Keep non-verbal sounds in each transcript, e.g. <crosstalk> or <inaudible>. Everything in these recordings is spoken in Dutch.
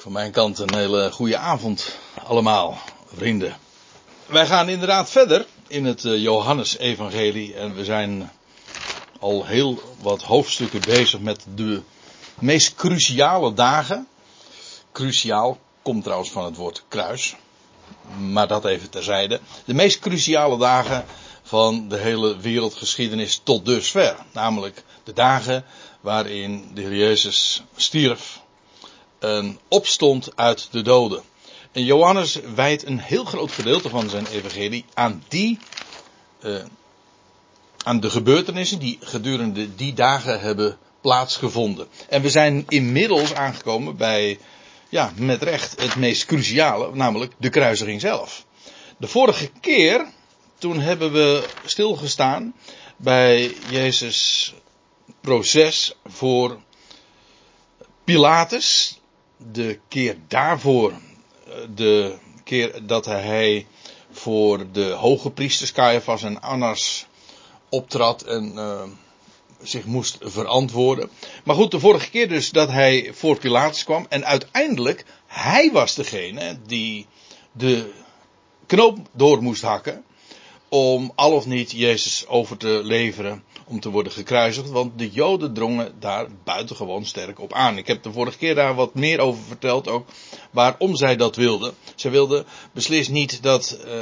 van mijn kant een hele goede avond allemaal, vrienden. Wij gaan inderdaad verder in het eh, Johannes-evangelie en we zijn al heel wat hoofdstukken bezig met de meest cruciale dagen. Cruciaal komt trouwens van het woord kruis, maar dat even terzijde. De meest cruciale dagen van de hele wereldgeschiedenis tot dusver, namelijk de dagen waarin de Heer Jezus stierf en opstond uit de doden. En Johannes wijdt een heel groot gedeelte van zijn evangelie aan die, uh, aan de gebeurtenissen die gedurende die dagen hebben plaatsgevonden. En we zijn inmiddels aangekomen bij, ja, met recht het meest cruciale, namelijk de kruisiging zelf. De vorige keer, toen hebben we stilgestaan bij Jezus proces voor Pilatus, de keer daarvoor, de keer dat hij voor de hoge priesters Caiaphas en Annas optrad en uh, zich moest verantwoorden. Maar goed, de vorige keer dus dat hij voor Pilatus kwam en uiteindelijk hij was degene die de knoop door moest hakken om al of niet Jezus over te leveren om te worden gekruisigd, want de Joden drongen daar buitengewoon sterk op aan. Ik heb de vorige keer daar wat meer over verteld ook, waarom zij dat wilden. Ze wilden beslist niet dat uh,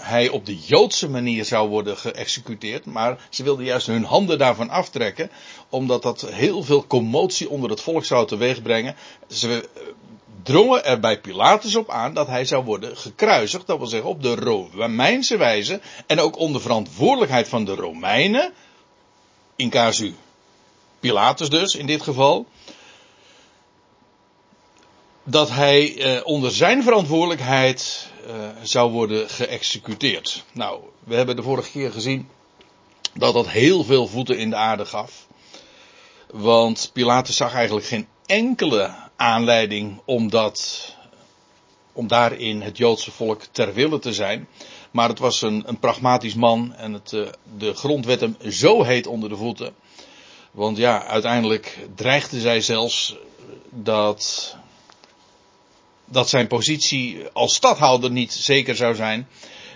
hij op de Joodse manier zou worden geëxecuteerd, maar ze wilden juist hun handen daarvan aftrekken, omdat dat heel veel commotie onder het volk zou teweegbrengen. Ze drongen er bij Pilatus op aan dat hij zou worden gekruisigd, dat wil zeggen op de Romeinse wijze, en ook onder verantwoordelijkheid van de Romeinen, in casu Pilatus dus, in dit geval, dat hij eh, onder zijn verantwoordelijkheid eh, zou worden geëxecuteerd. Nou, we hebben de vorige keer gezien dat dat heel veel voeten in de aarde gaf. Want Pilatus zag eigenlijk geen enkele aanleiding om dat, om daarin het Joodse volk ter wille te zijn. Maar het was een, een pragmatisch man en het, uh, de grondwet hem zo heet onder de voeten. Want ja, uiteindelijk dreigde zij zelfs dat, dat zijn positie als stadhouder niet zeker zou zijn.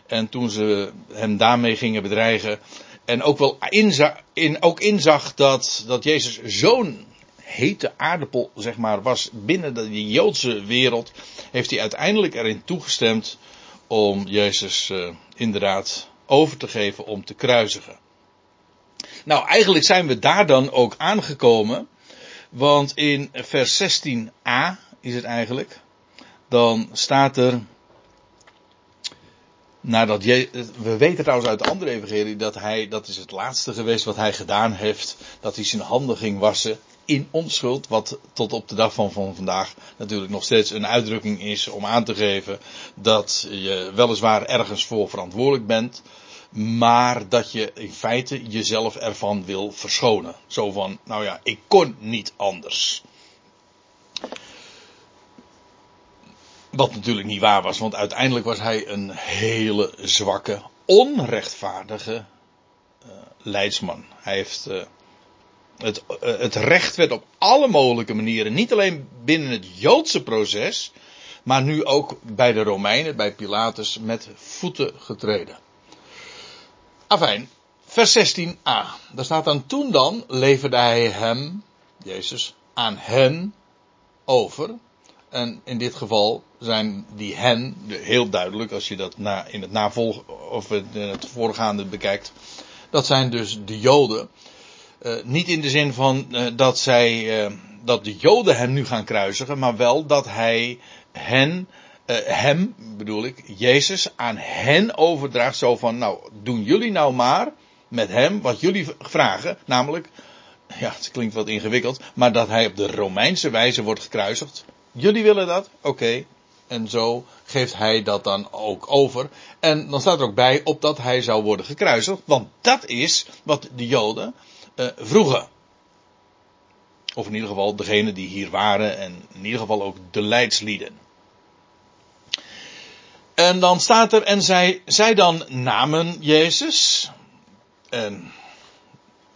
En toen ze hem daarmee gingen bedreigen. En ook wel in, ook inzag dat, dat Jezus zo'n hete aardappel, zeg maar, was binnen de Joodse wereld. Heeft hij uiteindelijk erin toegestemd om Jezus uh, inderdaad over te geven om te kruisigen. Nou, eigenlijk zijn we daar dan ook aangekomen. Want in vers 16a is het eigenlijk. Dan staat er. Nadat je, we weten trouwens uit de andere evangelie dat hij, dat is het laatste geweest wat hij gedaan heeft, dat hij zijn handen ging wassen in onschuld, wat tot op de dag van, van vandaag natuurlijk nog steeds een uitdrukking is om aan te geven dat je weliswaar ergens voor verantwoordelijk bent, maar dat je in feite jezelf ervan wil verschonen. Zo van, nou ja, ik kon niet anders. Wat natuurlijk niet waar was, want uiteindelijk was hij een hele zwakke, onrechtvaardige uh, leidsman. Hij heeft uh, het, uh, het recht werd op alle mogelijke manieren, niet alleen binnen het Joodse proces, maar nu ook bij de Romeinen, bij Pilatus, met voeten getreden. Afijn, vers 16a. Daar staat dan toen dan leverde hij hem, Jezus, aan hen over. En in dit geval zijn die hen, heel duidelijk als je dat in het navolg of in het voorgaande bekijkt, dat zijn dus de Joden. Uh, niet in de zin van uh, dat zij, uh, dat de Joden hem nu gaan kruisigen, maar wel dat hij hen, hem bedoel ik, Jezus aan hen overdraagt. Zo van, nou, doen jullie nou maar met hem wat jullie vragen, namelijk, ja, het klinkt wat ingewikkeld, maar dat hij op de Romeinse wijze wordt gekruisigd. Jullie willen dat? Oké. En zo geeft hij dat dan ook over. En dan staat er ook bij op dat hij zou worden gekruisigd. Want dat is wat de Joden uh, vroegen. Of in ieder geval degene die hier waren en in ieder geval ook de leidslieden. En dan staat er, en zij, zij dan namen Jezus. En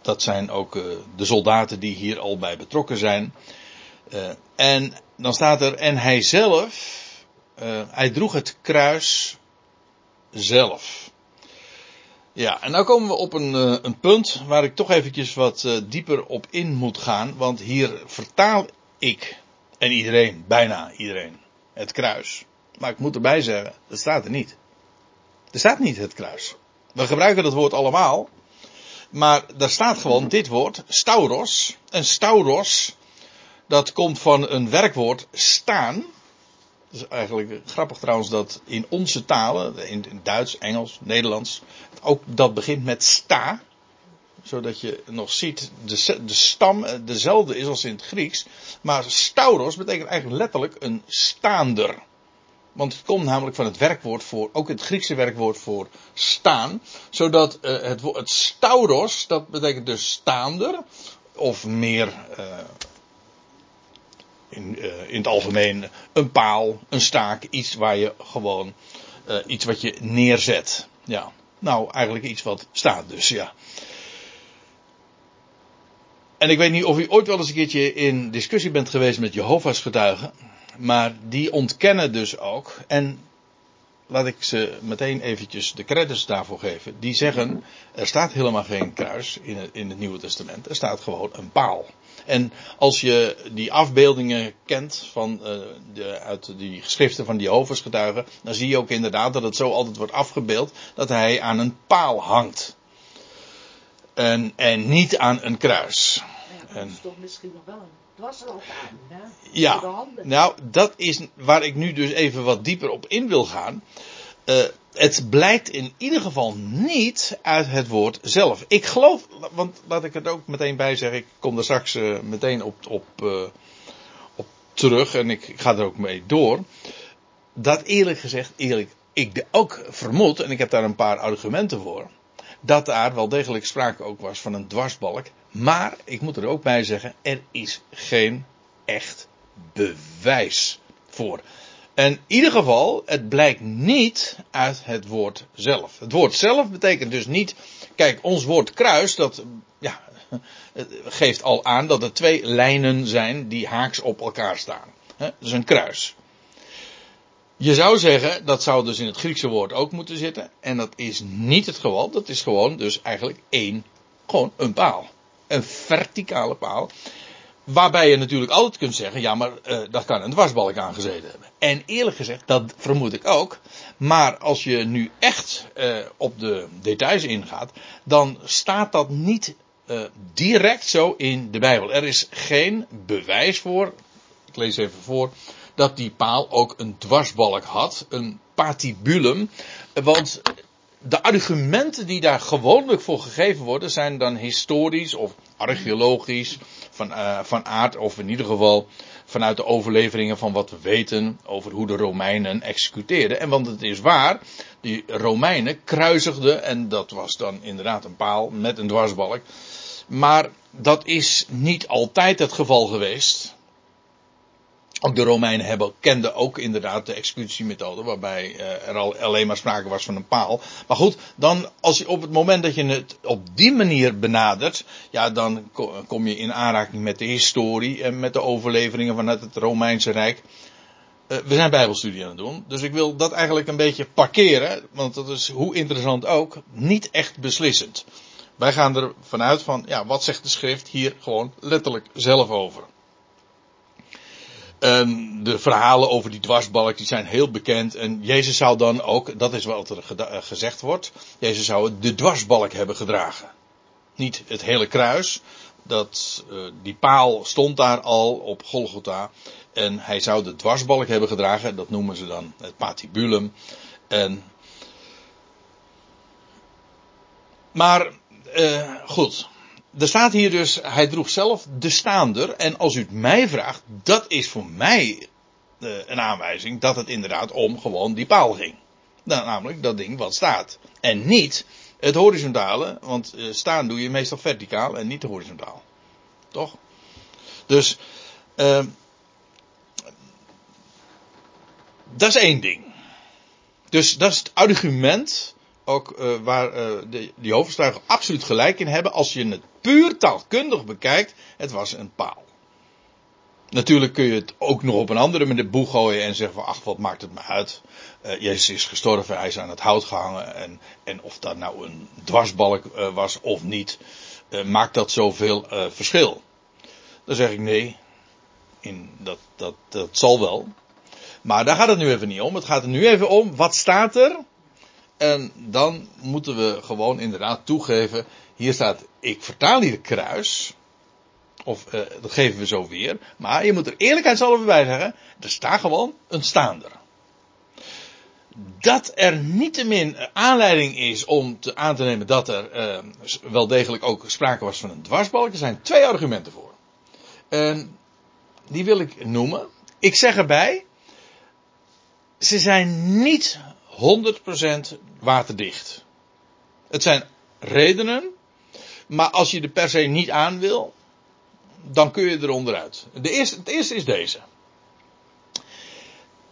dat zijn ook uh, de soldaten die hier al bij betrokken zijn. Uh, en dan staat er, en hij zelf, hij droeg het kruis zelf. Ja, en nou komen we op een, uh, een punt waar ik toch eventjes wat dieper op in moet gaan, want hier vertaal ik, en iedereen, bijna iedereen, het kruis. Maar ik moet erbij zeggen, dat staat er niet. Er staat niet het kruis. We gebruiken dat woord allemaal. Maar daar staat gewoon dit woord, stauros. En stauros, dat komt van een werkwoord staan. Dat is eigenlijk grappig trouwens dat in onze talen, in Duits, Engels, Nederlands, ook dat begint met sta. Zodat je nog ziet, de, de stam dezelfde is als in het Grieks. Maar stauros betekent eigenlijk letterlijk een staander. Want het komt namelijk van het werkwoord voor, ook het Griekse werkwoord voor staan. Zodat uh, het, het stauros, dat betekent dus staander. Of meer uh, in, uh, in het algemeen een paal, een staak, iets waar je gewoon, iets wat je neerzet. Ja, nou eigenlijk iets wat staat dus, ja. En ik weet niet of u ooit wel eens een keertje in discussie bent geweest met Jehovah's getuigen. Maar die ontkennen dus ook. En laat ik ze meteen eventjes de credits daarvoor geven. Die zeggen, er staat helemaal geen kruis in in het Nieuwe Testament. Er staat gewoon een paal. En als je die afbeeldingen kent van, uh, de, uit die geschriften van die Jehovah's getuigen, dan zie je ook inderdaad dat het zo altijd wordt afgebeeld dat hij aan een paal hangt. En, en niet aan een kruis. Ja, dat is toch misschien nog wel een dwarsloop aan, hè? Ja, nou, dat is waar ik nu dus even wat dieper op in wil gaan. Uh, het blijkt in ieder geval niet uit het woord zelf. Ik geloof, want laat ik het ook meteen bij zeggen, ik kom er straks uh, meteen op, op, uh, op terug en ik, ik ga er ook mee door. Dat eerlijk gezegd, eerlijk, ik ook vermoed, en ik heb daar een paar argumenten voor, dat daar wel degelijk sprake ook was van een dwarsbalk. Maar, ik moet er ook bij zeggen, er is geen echt bewijs voor. En in ieder geval, het blijkt niet uit het woord zelf. Het woord zelf betekent dus niet, kijk, ons woord kruis, dat, ja, geeft al aan dat er twee lijnen zijn die haaks op elkaar staan. Dat is een kruis. Je zou zeggen, dat zou dus in het Griekse woord ook moeten zitten. En dat is niet het geval. Dat is gewoon dus eigenlijk één, gewoon een paal. Een verticale paal. Waarbij je natuurlijk altijd kunt zeggen, ja maar uh, dat kan een dwarsbalk aangezeten hebben. En eerlijk gezegd, dat vermoed ik ook. Maar als je nu echt uh, op de details ingaat, dan staat dat niet uh, direct zo in de Bijbel. Er is geen bewijs voor, ik lees even voor, dat die paal ook een dwarsbalk had, een patibulum. Want de argumenten die daar gewoonlijk voor gegeven worden, zijn dan historisch of archeologisch van, uh, van aard, of in ieder geval vanuit de overleveringen van wat we weten over hoe de Romeinen executeerden. En want het is waar, die Romeinen kruisigden, en dat was dan inderdaad een paal met een dwarsbalk. Maar dat is niet altijd het geval geweest. Ook de Romeinen hebben, kenden ook inderdaad de executiemethode, waarbij uh, er al, alleen maar sprake was van een paal. Maar goed, dan als je op het moment dat je het op die manier benadert, ja, dan kom je in aanraking met de historie en met de overleveringen vanuit het Romeinse Rijk. Uh, we zijn Bijbelstudie aan het doen, dus ik wil dat eigenlijk een beetje parkeren, want dat is hoe interessant ook, niet echt beslissend. Wij gaan er vanuit van, ja, wat zegt de schrift hier gewoon letterlijk zelf over. En de verhalen over die dwarsbalk die zijn heel bekend. En Jezus zou dan ook, dat is wat er gezegd wordt, Jezus zou de dwarsbalk hebben gedragen. Niet het hele kruis. Dat, uh, die paal stond daar al op Golgotha. En hij zou de dwarsbalk hebben gedragen. Dat noemen ze dan het patibulum. En, maar uh, goed er staat hier dus, hij droeg zelf de staander. En als u het mij vraagt, dat is voor mij uh, een aanwijzing dat het inderdaad om gewoon die paal ging. Namelijk dat ding wat staat. En niet het horizontale, want uh, staan doe je meestal verticaal en niet horizontaal. Toch? Dus, uh, dat is één ding. Dus dat is het argument ook uh, waar uh, de, die hoofdgetuigen absoluut gelijk in hebben. Als je het puur taalkundig bekijkt, het was een paal. Natuurlijk kun je het ook nog op een andere manier boeg gooien en zeggen van ach wat maakt het me uit. Uh, Jezus is gestorven, hij is aan het hout gehangen en, en of dat nou een dwarsbalk was of niet, maakt dat zoveel verschil. Dan zeg ik nee, in, dat, dat, dat zal wel. Maar daar gaat het nu even niet om. Het gaat er nu even om, wat staat er? En dan moeten we gewoon inderdaad toegeven, hier staat, ik vertaal hier kruis. Of uh, dat geven we zo weer. Maar je moet er eerlijkheidshalve bij zeggen, er staat gewoon een staander. Dat er niettemin aanleiding is om te, aan te nemen dat er uh, wel degelijk ook sprake was van een dwarsbalk. Er zijn twee argumenten voor. En die wil ik noemen. Ik zeg erbij, ze zijn niet 100% waterdicht. Het zijn redenen, maar als je er per se niet aan wil, dan kun je er onderuit. De eerste, het eerste is deze.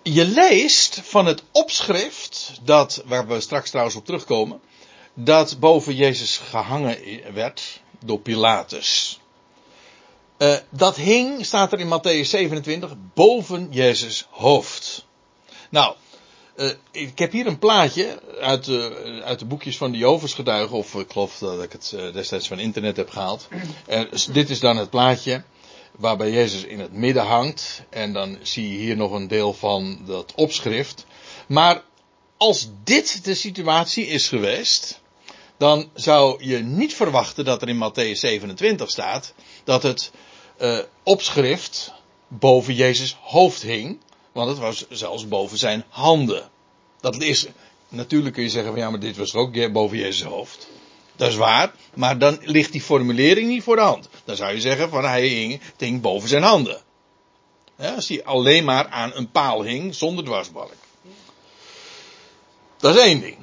Je leest van het opschrift, dat, waar we straks trouwens op terugkomen, dat boven Jezus gehangen werd door Pilatus. Uh, dat hing, staat er in Matthäus 27, boven Jezus hoofd. Nou, uh, ik heb hier een plaatje uit, uh, uit de boekjes van de Jovens getuigen, of ik geloof dat ik het uh, destijds van internet heb gehaald. Dit is dan het plaatje waarbij Jezus in het midden hangt. En dan zie je hier nog een deel van dat opschrift. Maar als dit de situatie is geweest, dan zou je niet verwachten dat er in Matthäus 27 staat dat het opschrift boven Jezus hoofd hing. Want het was zelfs boven zijn handen. Dat is, natuurlijk kun je zeggen van ja, maar dit was ook boven Jezus hoofd. Dat is waar, maar dan ligt die formulering niet voor de hand. Dan zou je zeggen van hij hing, het boven zijn handen. Als hij alleen maar aan een paal hing zonder dwarsbalk. Dat is één ding.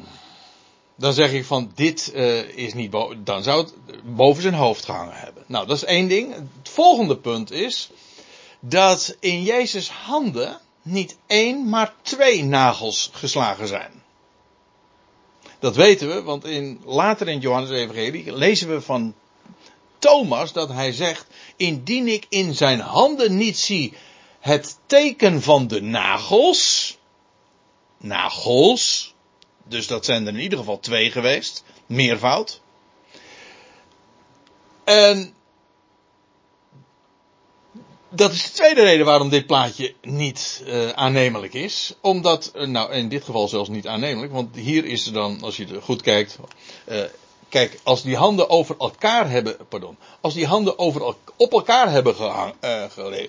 Dan zeg ik van dit uh, is niet boven, dan zou het boven zijn hoofd gehangen hebben. Nou, dat is één ding. Het volgende punt is dat in Jezus handen niet één, maar twee nagels geslagen zijn. Dat weten we, want in, later in Johannes Evangelie lezen we van Thomas dat hij zegt, indien ik in zijn handen niet zie het teken van de nagels, nagels, dus dat zijn er in ieder geval twee geweest, meervoud. En dat is de tweede reden waarom dit plaatje niet uh, aannemelijk is. Omdat, uh, nou in dit geval zelfs niet aannemelijk, want hier is er dan, als je er goed kijkt, uh, kijk, als die handen over elkaar hebben, pardon, als die handen over, op elkaar hebben gehang,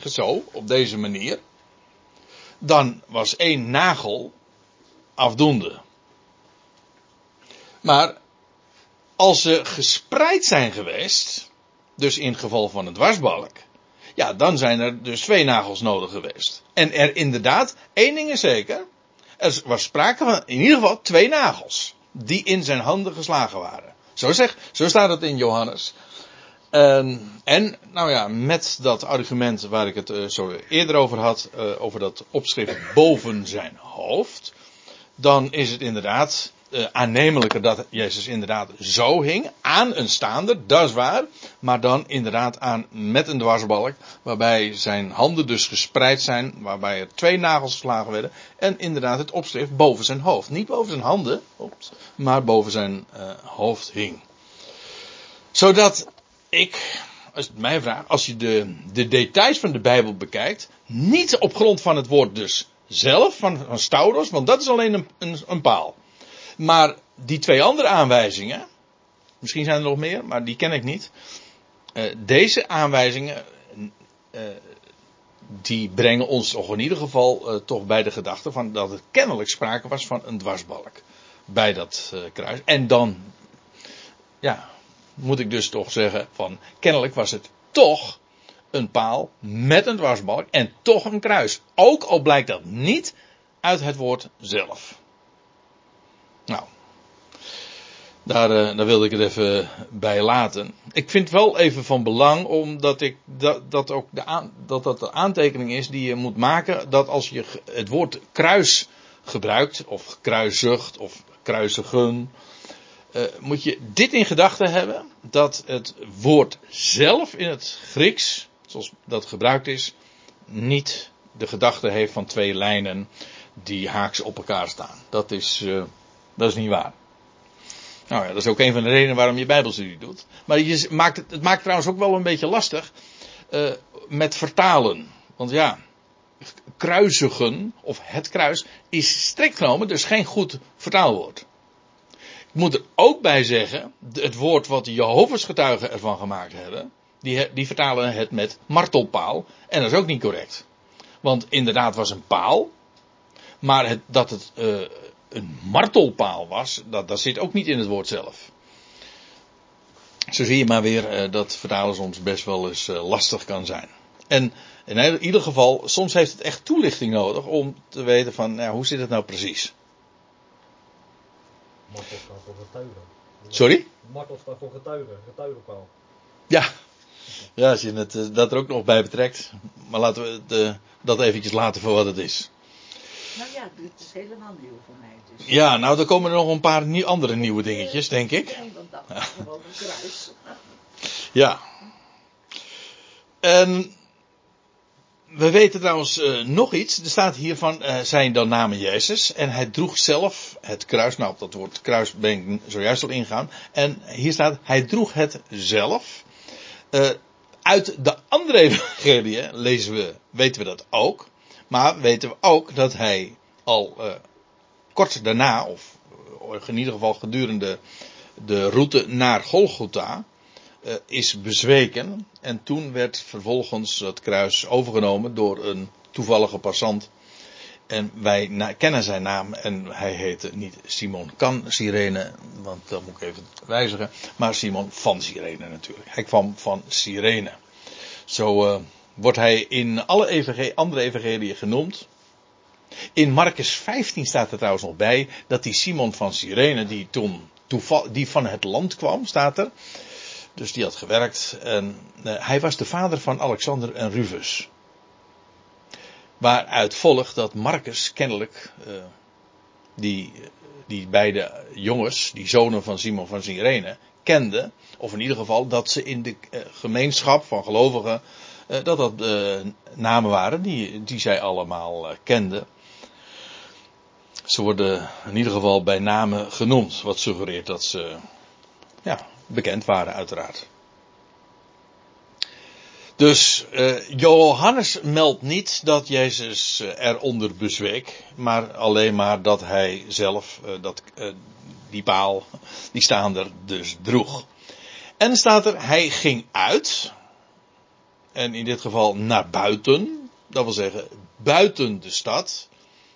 zo, op deze manier, dan was één nagel afdoende. Maar als ze gespreid zijn geweest, dus in het geval van een dwarsbalk, ja, dan zijn er dus twee nagels nodig geweest. En er inderdaad, één ding is zeker. Er was sprake van in ieder geval twee nagels. Die in zijn handen geslagen waren. Zo, zeg, zo staat het in Johannes. En, en, nou ja, met dat argument waar ik het uh, zo eerder over had, uh, over dat opschrift boven zijn hoofd, dan is het inderdaad uh, aannemelijker dat Jezus inderdaad zo hing. Aan een staander, dat is waar. Maar dan inderdaad aan met een dwarsbalk. Waarbij zijn handen dus gespreid zijn. Waarbij er twee nagels geslagen werden. En inderdaad het opschrift boven zijn hoofd. Niet boven zijn handen, maar boven zijn uh, hoofd hing. Zodat ik, als mij als je de, de details van de Bijbel bekijkt. Niet op grond van het woord dus zelf, van, van want dat is alleen een, een, een paal. Maar die twee andere aanwijzingen, misschien zijn er nog meer, maar die ken ik niet. Uh, deze aanwijzingen, uh, die brengen ons toch in ieder geval uh, toch bij de gedachte van dat het kennelijk sprake was van een dwarsbalk bij dat kruis. En dan, ja, moet ik dus toch zeggen van kennelijk was het toch een paal met een dwarsbalk en toch een kruis. Ook al blijkt dat niet uit het woord zelf. Nou, daar, uh, daar wilde ik het even bij laten. Ik vind wel even van belang, omdat ik dat, dat ook de, dat, dat de aantekening is die je moet maken, dat als je het woord kruis gebruikt, of kruiszucht, of kruisigen, uh, moet je dit in gedachten hebben, dat het woord zelf in het Grieks, zoals dat gebruikt is, niet de gedachte heeft van twee lijnen die haaks op elkaar staan. Dat is, uh, dat is niet waar. Nou ja, dat is ook een van de redenen waarom je Bijbelstudie doet. Maar je maakt het, het maakt trouwens ook wel een beetje lastig uh, met vertalen. Want ja, kruisigen of het kruis is strikt genomen dus geen goed vertaalwoord. Ik moet er ook bij zeggen, het woord wat de Jehovah's getuigen ervan gemaakt hebben, die, die vertalen het met martelpaal. En dat is ook niet correct. Want inderdaad was een paal. Maar het, dat het uh, een martelpaal was, dat, dat zit ook niet in het woord zelf. Zo zie je maar weer uh, dat vertalen soms best wel eens uh, lastig kan zijn. En in ieder geval, soms heeft het echt toelichting nodig om te weten van, nou, hoe zit het nou precies? Martel staat voor getuigen. Sorry? Martel staat voor getuigen, getuigenpaal. Ja. Ja, als je het, uh, dat er ook nog bij betrekt. Maar laten we het, dat eventjes laten voor wat het is. Nou ja, dit is helemaal nieuw voor mij. Dus. Ja, nou, er komen er nog een paar nieuw, andere nieuwe dingetjes, denk ik. Nee, want dat is gewoon een kruis. <laughs> Ja. En we weten trouwens uh, nog iets. Er staat hier van uh, zijn dan namen Jezus. En hij droeg zelf het kruis. Nou, op dat woord kruis ben ik zojuist al ingaan. En hier staat, hij droeg het zelf. Uh, uit de andere <laughs> evangelie lezen we, weten we dat ook. Maar weten we ook dat hij al kort daarna, of in ieder geval gedurende de route naar Golgotha, uh, is bezweken. En toen werd vervolgens het kruis overgenomen door een toevallige passant. En wij kennen zijn naam en hij heette niet Simon Kan Sirene, want dat moet ik even wijzigen, maar Simon van Sirene natuurlijk. Hij kwam van Sirene. Zo wordt hij in alle andere evangeliën genoemd. In Marcus 15 staat er trouwens nog bij dat die Simon van Sirene, die toen van het land kwam, staat er. Dus die had gewerkt. En uh, hij was de vader van Alexander en Rufus. Waaruit volgt dat Marcus kennelijk uh, die, die beide jongens, die zonen van Simon van Sirene, kende. Of in ieder geval dat ze in de uh, gemeenschap van gelovigen, dat dat namen waren die, die zij allemaal kenden. Ze worden in ieder geval bij namen genoemd, wat suggereert dat ze ja, bekend waren uiteraard. Dus Johannes meldt niet dat Jezus eronder bezweek, maar alleen maar dat hij zelf dat, die paal, die staander dus droeg. En staat er, hij ging uit, en in dit geval naar buiten, dat wil zeggen buiten de stad,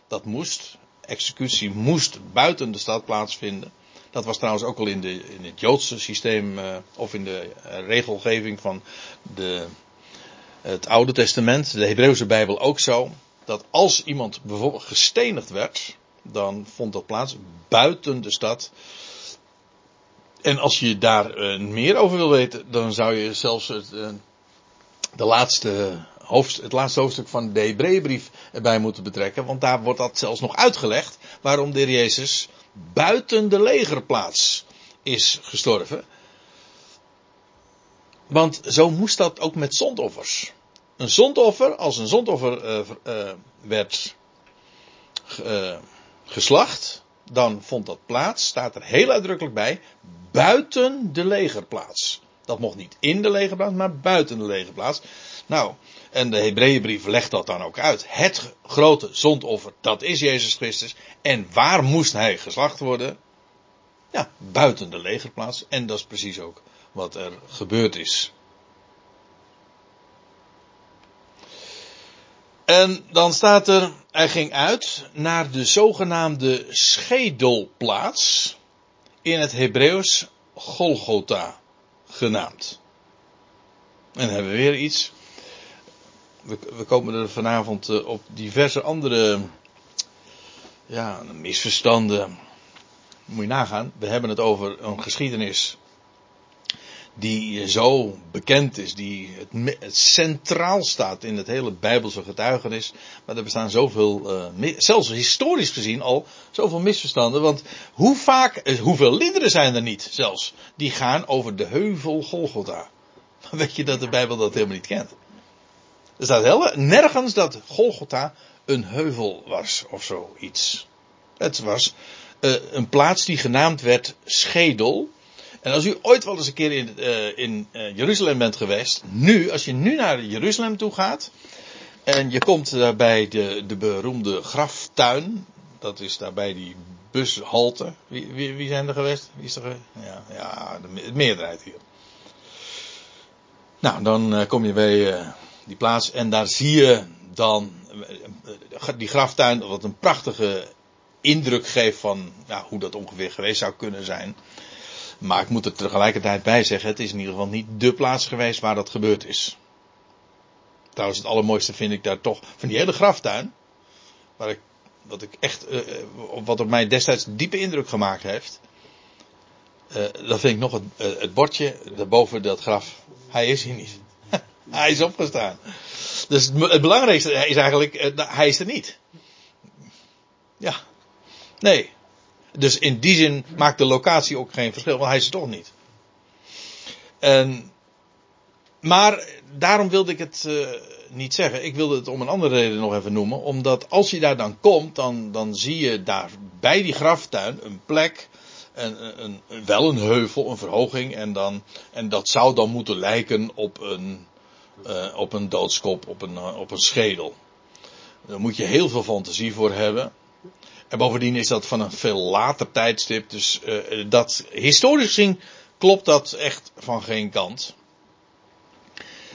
dat moest, executie moest buiten de stad plaatsvinden. Dat was trouwens ook al in, de, in het Joodse systeem uh, of in de uh, regelgeving van de, het Oude Testament, de Hebreeuwse Bijbel ook zo. Dat als iemand bijvoorbeeld gestenigd werd, dan vond dat plaats buiten de stad. En als je daar uh, meer over wil weten, dan zou je zelfs het, de laatste hoofd, het laatste hoofdstuk van de Hebreeënbrief erbij moeten betrekken. Want daar wordt dat zelfs nog uitgelegd waarom de Jezus buiten de legerplaats is gestorven. Want zo moest dat ook met zondoffers. Een zondoffer, als een zondoffer uh, uh, werd uh, geslacht, dan vond dat plaats, staat er heel uitdrukkelijk bij, buiten de legerplaats. Dat mocht niet in de legerplaats, maar buiten de legerplaats. Nou, en de Hebreeënbrief legt dat dan ook uit. Het grote zondoffer, dat is Jezus Christus. En waar moest hij geslacht worden? Ja, buiten de legerplaats. En dat is precies ook wat er gebeurd is. En dan staat er, hij ging uit naar de zogenaamde schedelplaats. In het Hebreeuws Golgotha genaamd. En dan hebben we weer iets we, we komen er vanavond uh, op diverse andere ja, misverstanden. Moet je nagaan. We hebben het over een geschiedenis die zo bekend is, die het, centraal staat in het hele Bijbelse getuigenis. Maar er bestaan zoveel, uh, zelfs historisch gezien al, zoveel misverstanden. Want hoe vaak, uh, hoeveel liederen zijn er niet zelfs, die gaan over de heuvel Golgotha. <laughs> Weet je dat de Bijbel dat helemaal niet kent? Er staat heel, nergens dat Golgotha een heuvel was of zoiets. Het was een plaats die genaamd werd Schedel. En als u ooit wel eens een keer in, uh, in uh, Jeruzalem bent geweest, nu, als je nu naar Jeruzalem toe gaat, en je komt daar bij de, de beroemde graftuin, dat is daarbij die bushalte. Wie, wie, wie zijn er geweest? Wie is er geweest? Ja, ja de, de meerderheid hier. Nou, dan kom je bij die plaats en daar zie je dan die graftuin, wat een prachtige indruk geeft van ja, hoe dat ongeveer geweest zou kunnen zijn. Maar ik moet er tegelijkertijd bij zeggen, het is in ieder geval niet de plaats geweest waar dat gebeurd is. Trouwens, het allermooiste vind ik daar toch van die hele graftuin. Waar ik, wat ik echt, uh, wat op mij destijds diepe indruk gemaakt heeft. Uh, dat vind ik nog het, het bordje daarboven dat graf. Hij is hier niet. <laughs> hij is opgestaan. Dus het belangrijkste is eigenlijk, hij is er niet. Ja. Nee. Dus in die zin maakt de locatie ook geen verschil, want hij is er toch niet. En, maar daarom wilde ik het uh, niet zeggen. Ik wilde het om een andere reden nog even noemen. Omdat als je daar dan komt, dan, dan zie je daar bij die graftuin een plek. Een, een, een, wel een heuvel, een verhoging. En, dan, en dat zou dan moeten lijken op een, uh, op een doodskop, op een, uh, op een schedel. Daar moet je heel veel fantasie voor hebben. En bovendien is dat van een veel later tijdstip. Dus uh, dat historisch gezien klopt dat echt van geen kant.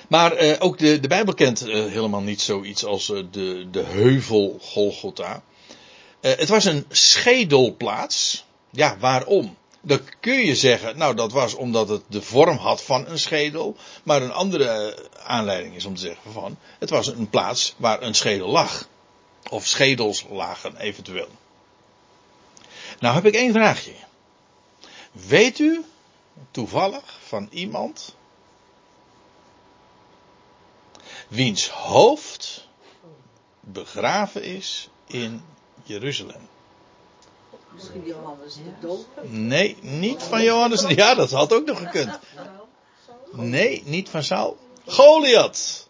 Maar uh, ook de, de Bijbel kent uh, helemaal niet zoiets als de, de heuvel Golgotha. het was een schedelplaats. Ja, waarom? Dan kun je zeggen, nou dat was omdat het de vorm had van een schedel. Maar een andere aanleiding is om te zeggen van, het was een plaats waar een schedel lag. Of schedels lagen eventueel. Nou heb ik één vraagje. Weet u toevallig van iemand wiens hoofd begraven is in Jeruzalem? Misschien Johannes de Doper? Nee, niet van Johannes. <laughs> Ja, dat had ook nog gekund. Nee, niet van Saul. Goliath.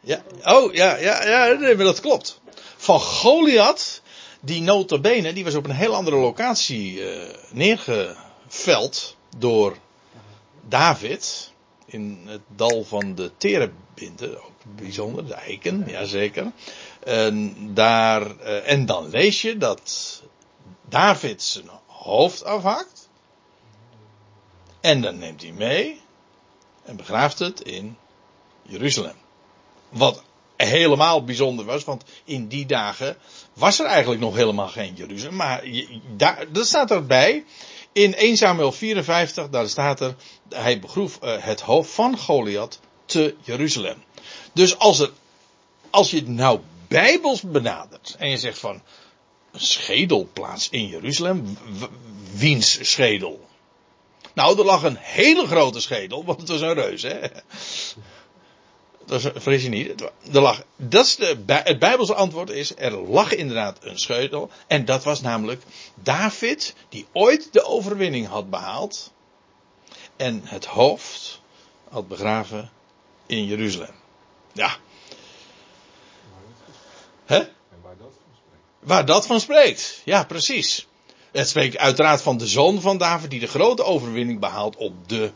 Ja, oh, ja, ja, ja, nee, maar dat klopt. Van Goliath, die notabene, die was op een heel andere locatie uh, neergeveld door David. In het dal van de terebinte, ook bijzonder, de eiken, jazeker. En, daar, uh, en dan lees je dat David zijn hoofd afhakt. En dan neemt hij mee en begraaft het in Jeruzalem. Wat helemaal bijzonder was, want in die dagen was er eigenlijk nog helemaal geen Jeruzalem. Maar daar, dat staat erbij. In 1 Samuel 54, daar staat er, hij begroef uh, het hoofd van Goliath te Jeruzalem. Dus als, er, als je het nou bijbels benadert en je zegt van een schedelplaats in Jeruzalem, wiens schedel? Nou, er lag een hele grote schedel, want het was een reus, hè. Dat vrees je niet. Er lag, dat is de, het Bijbelse antwoord is, er lag inderdaad een schedel. En dat was namelijk David, die ooit de overwinning had behaald. En het hoofd had begraven in Jeruzalem. Ja. Hè? Spreekt. Waar dat van spreekt. Ja, precies. Het spreekt uiteraard van de zoon van David die de grote overwinning behaalt op de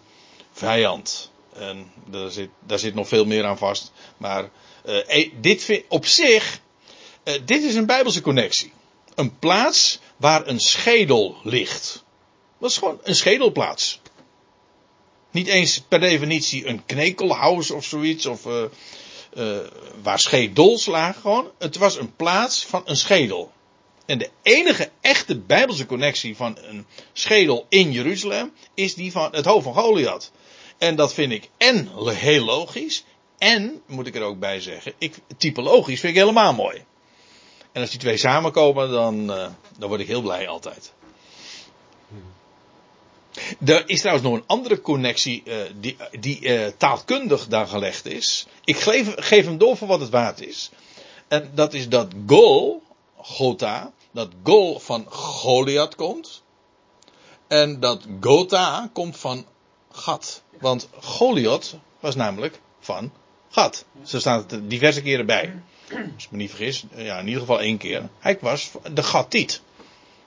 vijand. En daar zit, daar zit nog veel meer aan vast. Maar uh, dit op zich, uh, dit is een bijbelse connectie. Een plaats waar een schedel ligt. Dat is gewoon een schedelplaats. Niet eens per definitie een knekelhuis of zoiets. Of uh, waar schedels lagen. Gewoon, het was een plaats van een schedel. En de enige echte bijbelse connectie van een schedel in Jeruzalem is die van het hoofd van Goliath. En dat vind ik en heel logisch. En, moet ik er ook bij zeggen, ik, typologisch vind ik helemaal mooi. En als die twee samenkomen, dan, uh, dan word ik heel blij altijd. Er is trouwens nog een andere connectie uh, die, die uh, taalkundig daar gelegd is. Ik geef, hem door voor wat het waard is. En dat is dat Gol, Gotha, dat Gol van Goliath komt. En dat Gotha komt van Gat. Want Goliath was namelijk van Gat. Zo staat het er diverse keren bij. Als ik me niet vergis, ja, in ieder geval één keer. Hij was de Gatiet.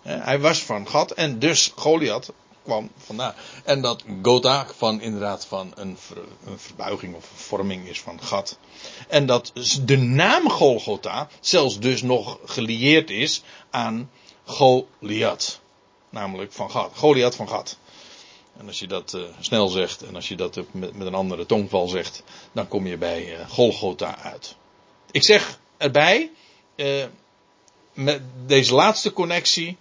Eh, Hij was van Gat en dus Goliath kwam vandaar. En dat Gotha van inderdaad van een, een verbuiging of vorming is van Gat. En dat de naam Golgotha zelfs dus nog gelieerd is aan Goliath. Namelijk van Gat. Goliath van Gat. En als je dat eh, snel zegt en als je dat met, met een andere tongval zegt, dan kom je bij eh, Golgotha uit. Ik zeg erbij, eh, met deze laatste connectie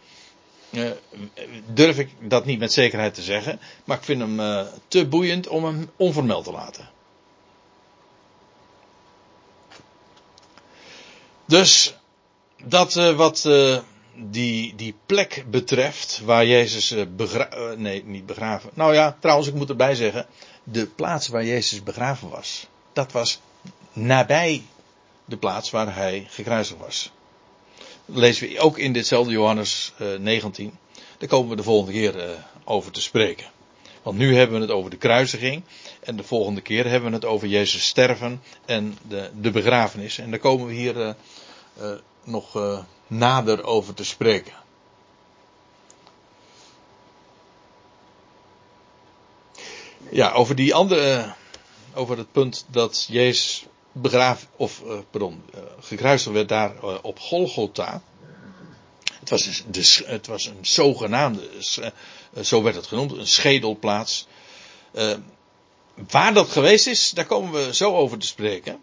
durf ik dat niet met zekerheid te zeggen, maar ik vind hem te boeiend om hem onvermeld te laten. Dus dat wat die, die plek betreft waar Jezus eh, begra eh, nee, niet begraven. Nou ja, trouwens, ik moet erbij zeggen, de plaats waar Jezus begraven was, dat was nabij de plaats waar hij gekruisigd was. Lezen we ook in ditzelfde Johannes eh, 19. Daar komen we de volgende keer eh, over te spreken. Want nu hebben we het over de kruisiging. En de volgende keer hebben we het over Jezus sterven en de, de begrafenis. En daar komen we hier eh, eh, nog eh, nader over te spreken. Ja, over die andere, over het punt dat Jezus begraaf, of, eh, pardon, eh, gekruisigd werd daar eh, op Golgotha. Het was, dus de, het was een zogenaamde, zo werd het genoemd, een schedelplaats. Waar dat geweest is, daar komen we zo over te spreken.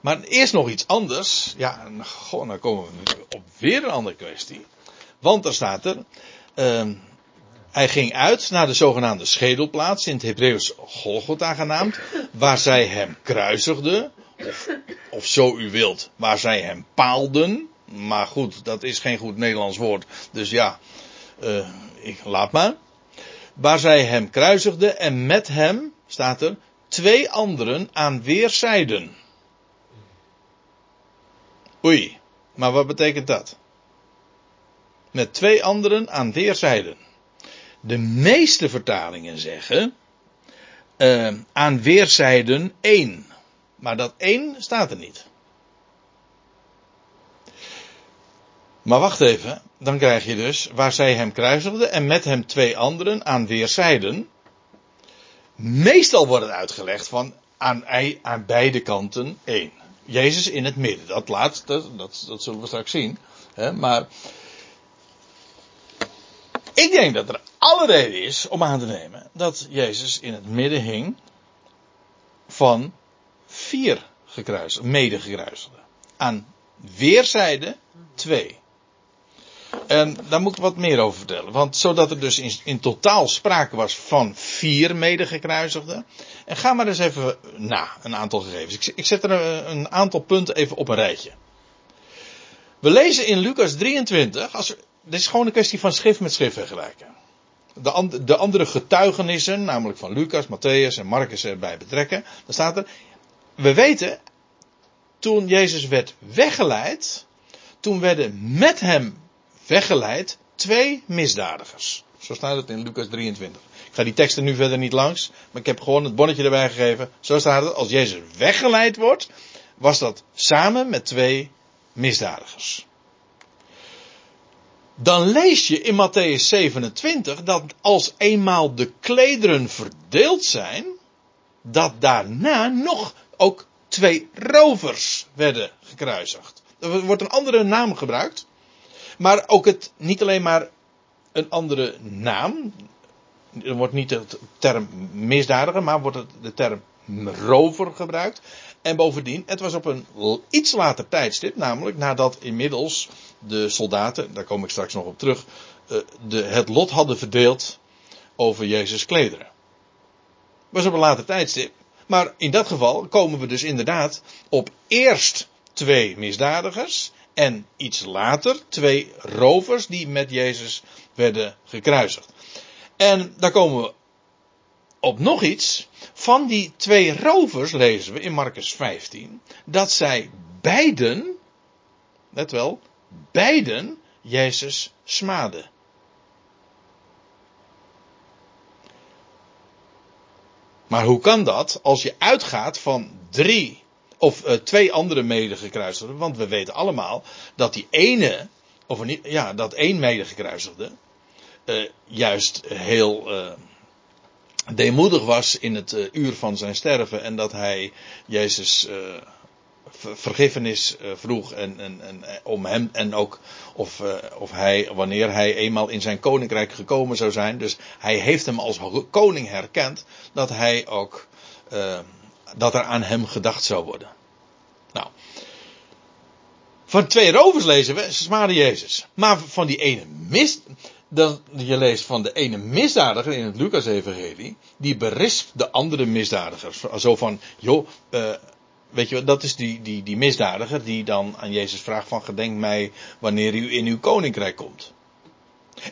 Maar eerst nog iets anders. Ja, dan komen we op weer een andere kwestie. Want er staat er. ehm, hij ging uit naar de zogenaamde schedelplaats, in het Hebreeuws Golgotha genaamd, waar zij hem kruisigden, of, of zo u wilt, waar zij hem paalden. Maar goed, dat is geen goed Nederlands woord, dus ja, eh, ik laat maar. Waar zij hem kruisigden en met hem, staat er, twee anderen aan weerszijden. Oei, maar wat betekent dat? Met twee anderen aan weerszijden. De meeste vertalingen zeggen eh, aan weerszijden één. Maar dat één staat er niet. Maar wacht even, dan krijg je dus waar zij hem kruisigden en met hem twee anderen aan weerszijden. Meestal wordt het uitgelegd van aan, aan beide kanten één. Jezus in het midden. Dat laatste, dat, dat zullen we straks zien. Hè, maar ik denk dat er alle reden is om aan te nemen dat Jezus in het midden hing van vier gekruisigden, mede gekruisigden. Aan weerszijden twee. En daar moet ik wat meer over vertellen. Want zodat er dus in, in totaal sprake was van vier medegekruisigden. En ga maar eens even na, een aantal gegevens. Ik, ik zet er een, een aantal punten even op een rijtje. We lezen in Lucas 23, als, dit is gewoon een kwestie van schrift met schrift vergelijken. De, de andere getuigenissen, namelijk van Lucas, Matthäus en Marcus erbij betrekken. Dan staat er, we weten, toen Jezus werd weggeleid, toen werden met hem weggeleid twee misdadigers. Zo staat het in Lucas 23. Ik ga die teksten nu verder niet langs, maar ik heb gewoon het bonnetje erbij gegeven. Zo staat het, als Jezus weggeleid wordt, was dat samen met twee misdadigers. Dan lees je in Matthäus 27 dat als eenmaal de klederen verdeeld zijn, dat daarna nog ook twee rovers werden gekruisigd. Er wordt een andere naam gebruikt. Maar ook het, niet alleen maar een andere naam. Er wordt niet de term misdadiger, maar wordt de term rover gebruikt. En bovendien, het was op een iets later tijdstip, namelijk nadat inmiddels de soldaten, daar kom ik straks nog op terug, eh, de, het lot hadden verdeeld over Jezus klederen. was op een later tijdstip. Maar in dat geval komen we dus inderdaad op eerst twee misdadigers en iets later twee rovers die met Jezus werden gekruisigd. En daar komen we op nog iets. Van die twee rovers lezen we in Marcus 15 dat zij beiden, let wel, beiden Jezus smaden. Maar hoe kan dat als je uitgaat van drie of eh, twee andere medegekruisigden? Want we weten allemaal dat die ene, of niet, ja, dat één medegekruisigde, eh, juist heel eh, deemoedig was in het uur van zijn sterven en dat hij Jezus ver- vergiffenis vroeg en, en, en om hem en ook of, of hij, wanneer hij eenmaal in zijn koninkrijk gekomen zou zijn. Dus hij heeft hem als koning herkend dat hij ook eh, dat er aan hem gedacht zou worden. Nou. Van twee rovers lezen we, smaden Jezus. Maar van die ene mis, dan, je leest van de ene misdadiger in het Lucas-evangelie, die berispt de andere misdadigers. Zo van, joh, eh, weet je dat is die, die, die misdadiger die dan aan Jezus vraagt van, gedenk mij wanneer u in uw koninkrijk komt.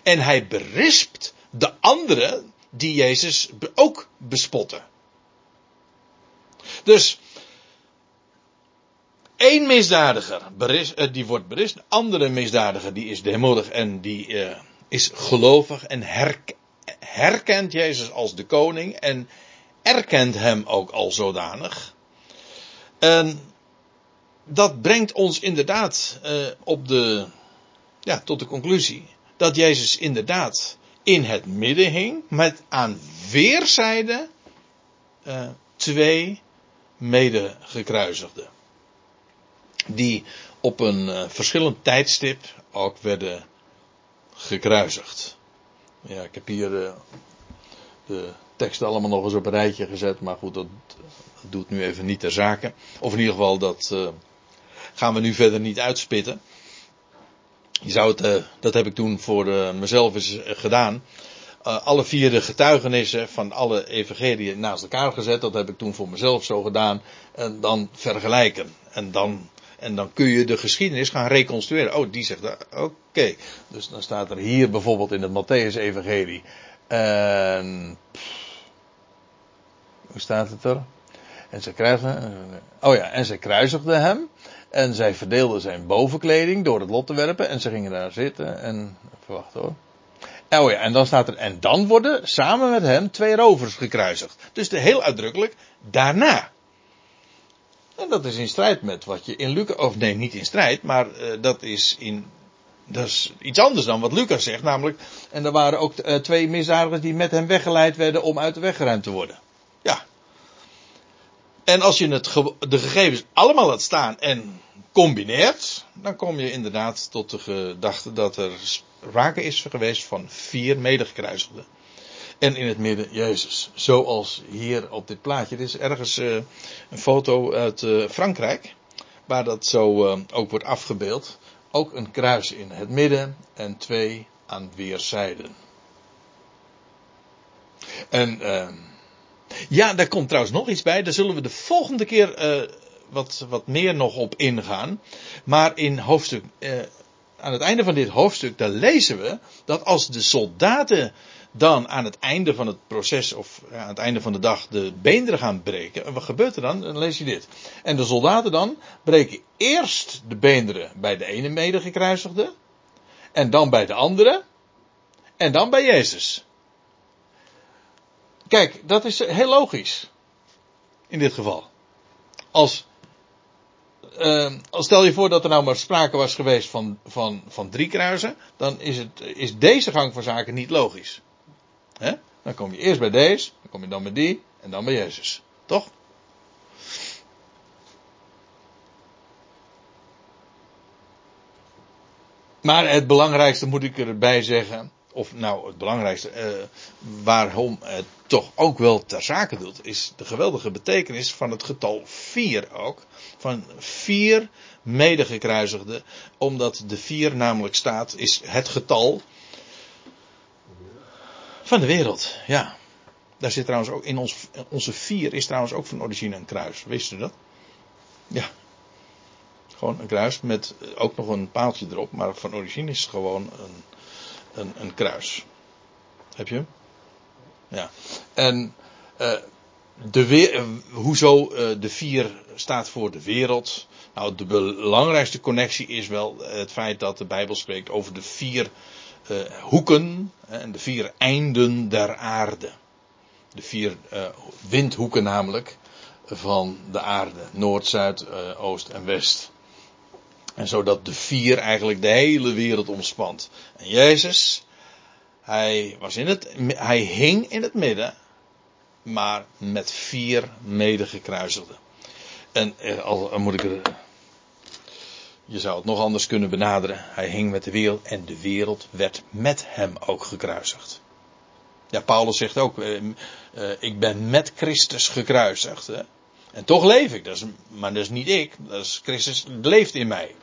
En hij berispt de andere die Jezus ook bespotten. Dus, één misdadiger eh, die wordt berispt, de andere misdadiger die is deemoedig en die eh, is gelovig en herk- herkent Jezus als de koning en erkent hem ook al zodanig. En dat brengt ons inderdaad eh, op de, ja, tot de conclusie dat Jezus inderdaad in het midden hing met aan weerszijden eh, twee medegekruisigden. Die op een eh, verschillend tijdstip ook werden gekruisigd. Ja, ik heb hier eh, de teksten allemaal nog eens op een rijtje gezet, maar goed, dat, dat doet nu even niet ter zake. Of in ieder geval, dat eh, gaan we nu verder niet uitspitten. Je zou het, eh, dat heb ik toen voor eh, mezelf eens eh, gedaan. Eh, alle vier de getuigenissen van alle evangeliën naast elkaar gezet. Dat heb ik toen voor mezelf zo gedaan. En dan vergelijken. En dan, en dan kun je de geschiedenis gaan reconstrueren. Oh, die zegt dat. Oké. Dus dan staat er hier bijvoorbeeld in het Matthäus-evangelie. En. Hoe staat het er? En ze krijgen. Oh ja, en ze kruisigden hem. En zij verdeelden zijn bovenkleding door het lot te werpen. En ze gingen daar zitten. En. Even wachten hoor. Oh ja, en dan staat er. En dan worden samen met hem twee rovers gekruisigd. Dus de, heel uitdrukkelijk daarna. En dat is in strijd met wat je in Lucas. Of nee, niet in strijd. Maar eh, dat is in. Dat is iets anders dan wat Lucas zegt. Namelijk. En er waren ook eh, twee misdadigers die met hem weggeleid werden om uit de weg geruimd te worden. Ja. En als je het, de gegevens allemaal laat staan en combineert, dan kom je inderdaad tot de gedachte dat er sprake is geweest van vier medegekruisigden. En in het midden Jezus. Zoals hier op dit plaatje. Dit is ergens eh, een foto uit eh, Frankrijk. Waar dat zo eh, ook wordt afgebeeld. Ook een kruis in het midden en twee aan weerszijden. En ja, daar komt trouwens nog iets bij. Daar zullen we de volgende keer wat, wat meer nog op ingaan. Maar in hoofdstuk, aan het einde van dit hoofdstuk, daar lezen we dat als de soldaten dan aan het einde van het proces, of aan het einde van de dag, de beenderen gaan breken. En wat gebeurt er dan? Dan lees je dit. En de soldaten dan breken eerst de beenderen bij de ene medegekruisigde. En dan bij de andere. En dan bij Jezus. Kijk, dat is heel logisch. In dit geval. Als, uh, als stel je voor dat er nou maar sprake was geweest van, van, van drie kruisen, dan is, het, is deze gang van zaken niet logisch. Dan kom je eerst bij deze, dan kom je dan bij die en dan bij Jezus. Toch? Maar het belangrijkste moet ik erbij zeggen, of nou het belangrijkste, uh, waarom het toch ook wel ter zake doet, is de geweldige betekenis van het getal 4 ook. Van vier medegekruisigden, omdat de 4 namelijk staat, is het getal van de wereld. Ja. Daar zit trouwens ook in ons, onze 4 is trouwens ook van origine een kruis. Wist u dat? Ja. Gewoon een kruis met ook nog een paaltje erop, maar van origine is het gewoon een, een, een kruis. Heb je? Ja. En uh, de uh, hoezo uh, de vier staat voor de wereld? Nou, de belangrijkste connectie is wel het feit dat de Bijbel spreekt over de vier hoeken en de vier einden der aarde. De vier eh, windhoeken namelijk van de aarde. Noord, Zuid, eh, Oost en West. En zodat de vier eigenlijk de hele wereld omspant. En Jezus, hij, was in het, hij hing in het midden, maar met vier medegekruisigden. En eh, al moet ik er. Je zou het nog anders kunnen benaderen. Hij hing met de wereld en de wereld werd met hem ook gekruisigd. Ja, Paulus zegt ook: eh, eh, Ik ben met Christus gekruisigd. Hè? En toch leef ik. Dat is, maar dat is niet ik. Dat is Christus leeft in mij.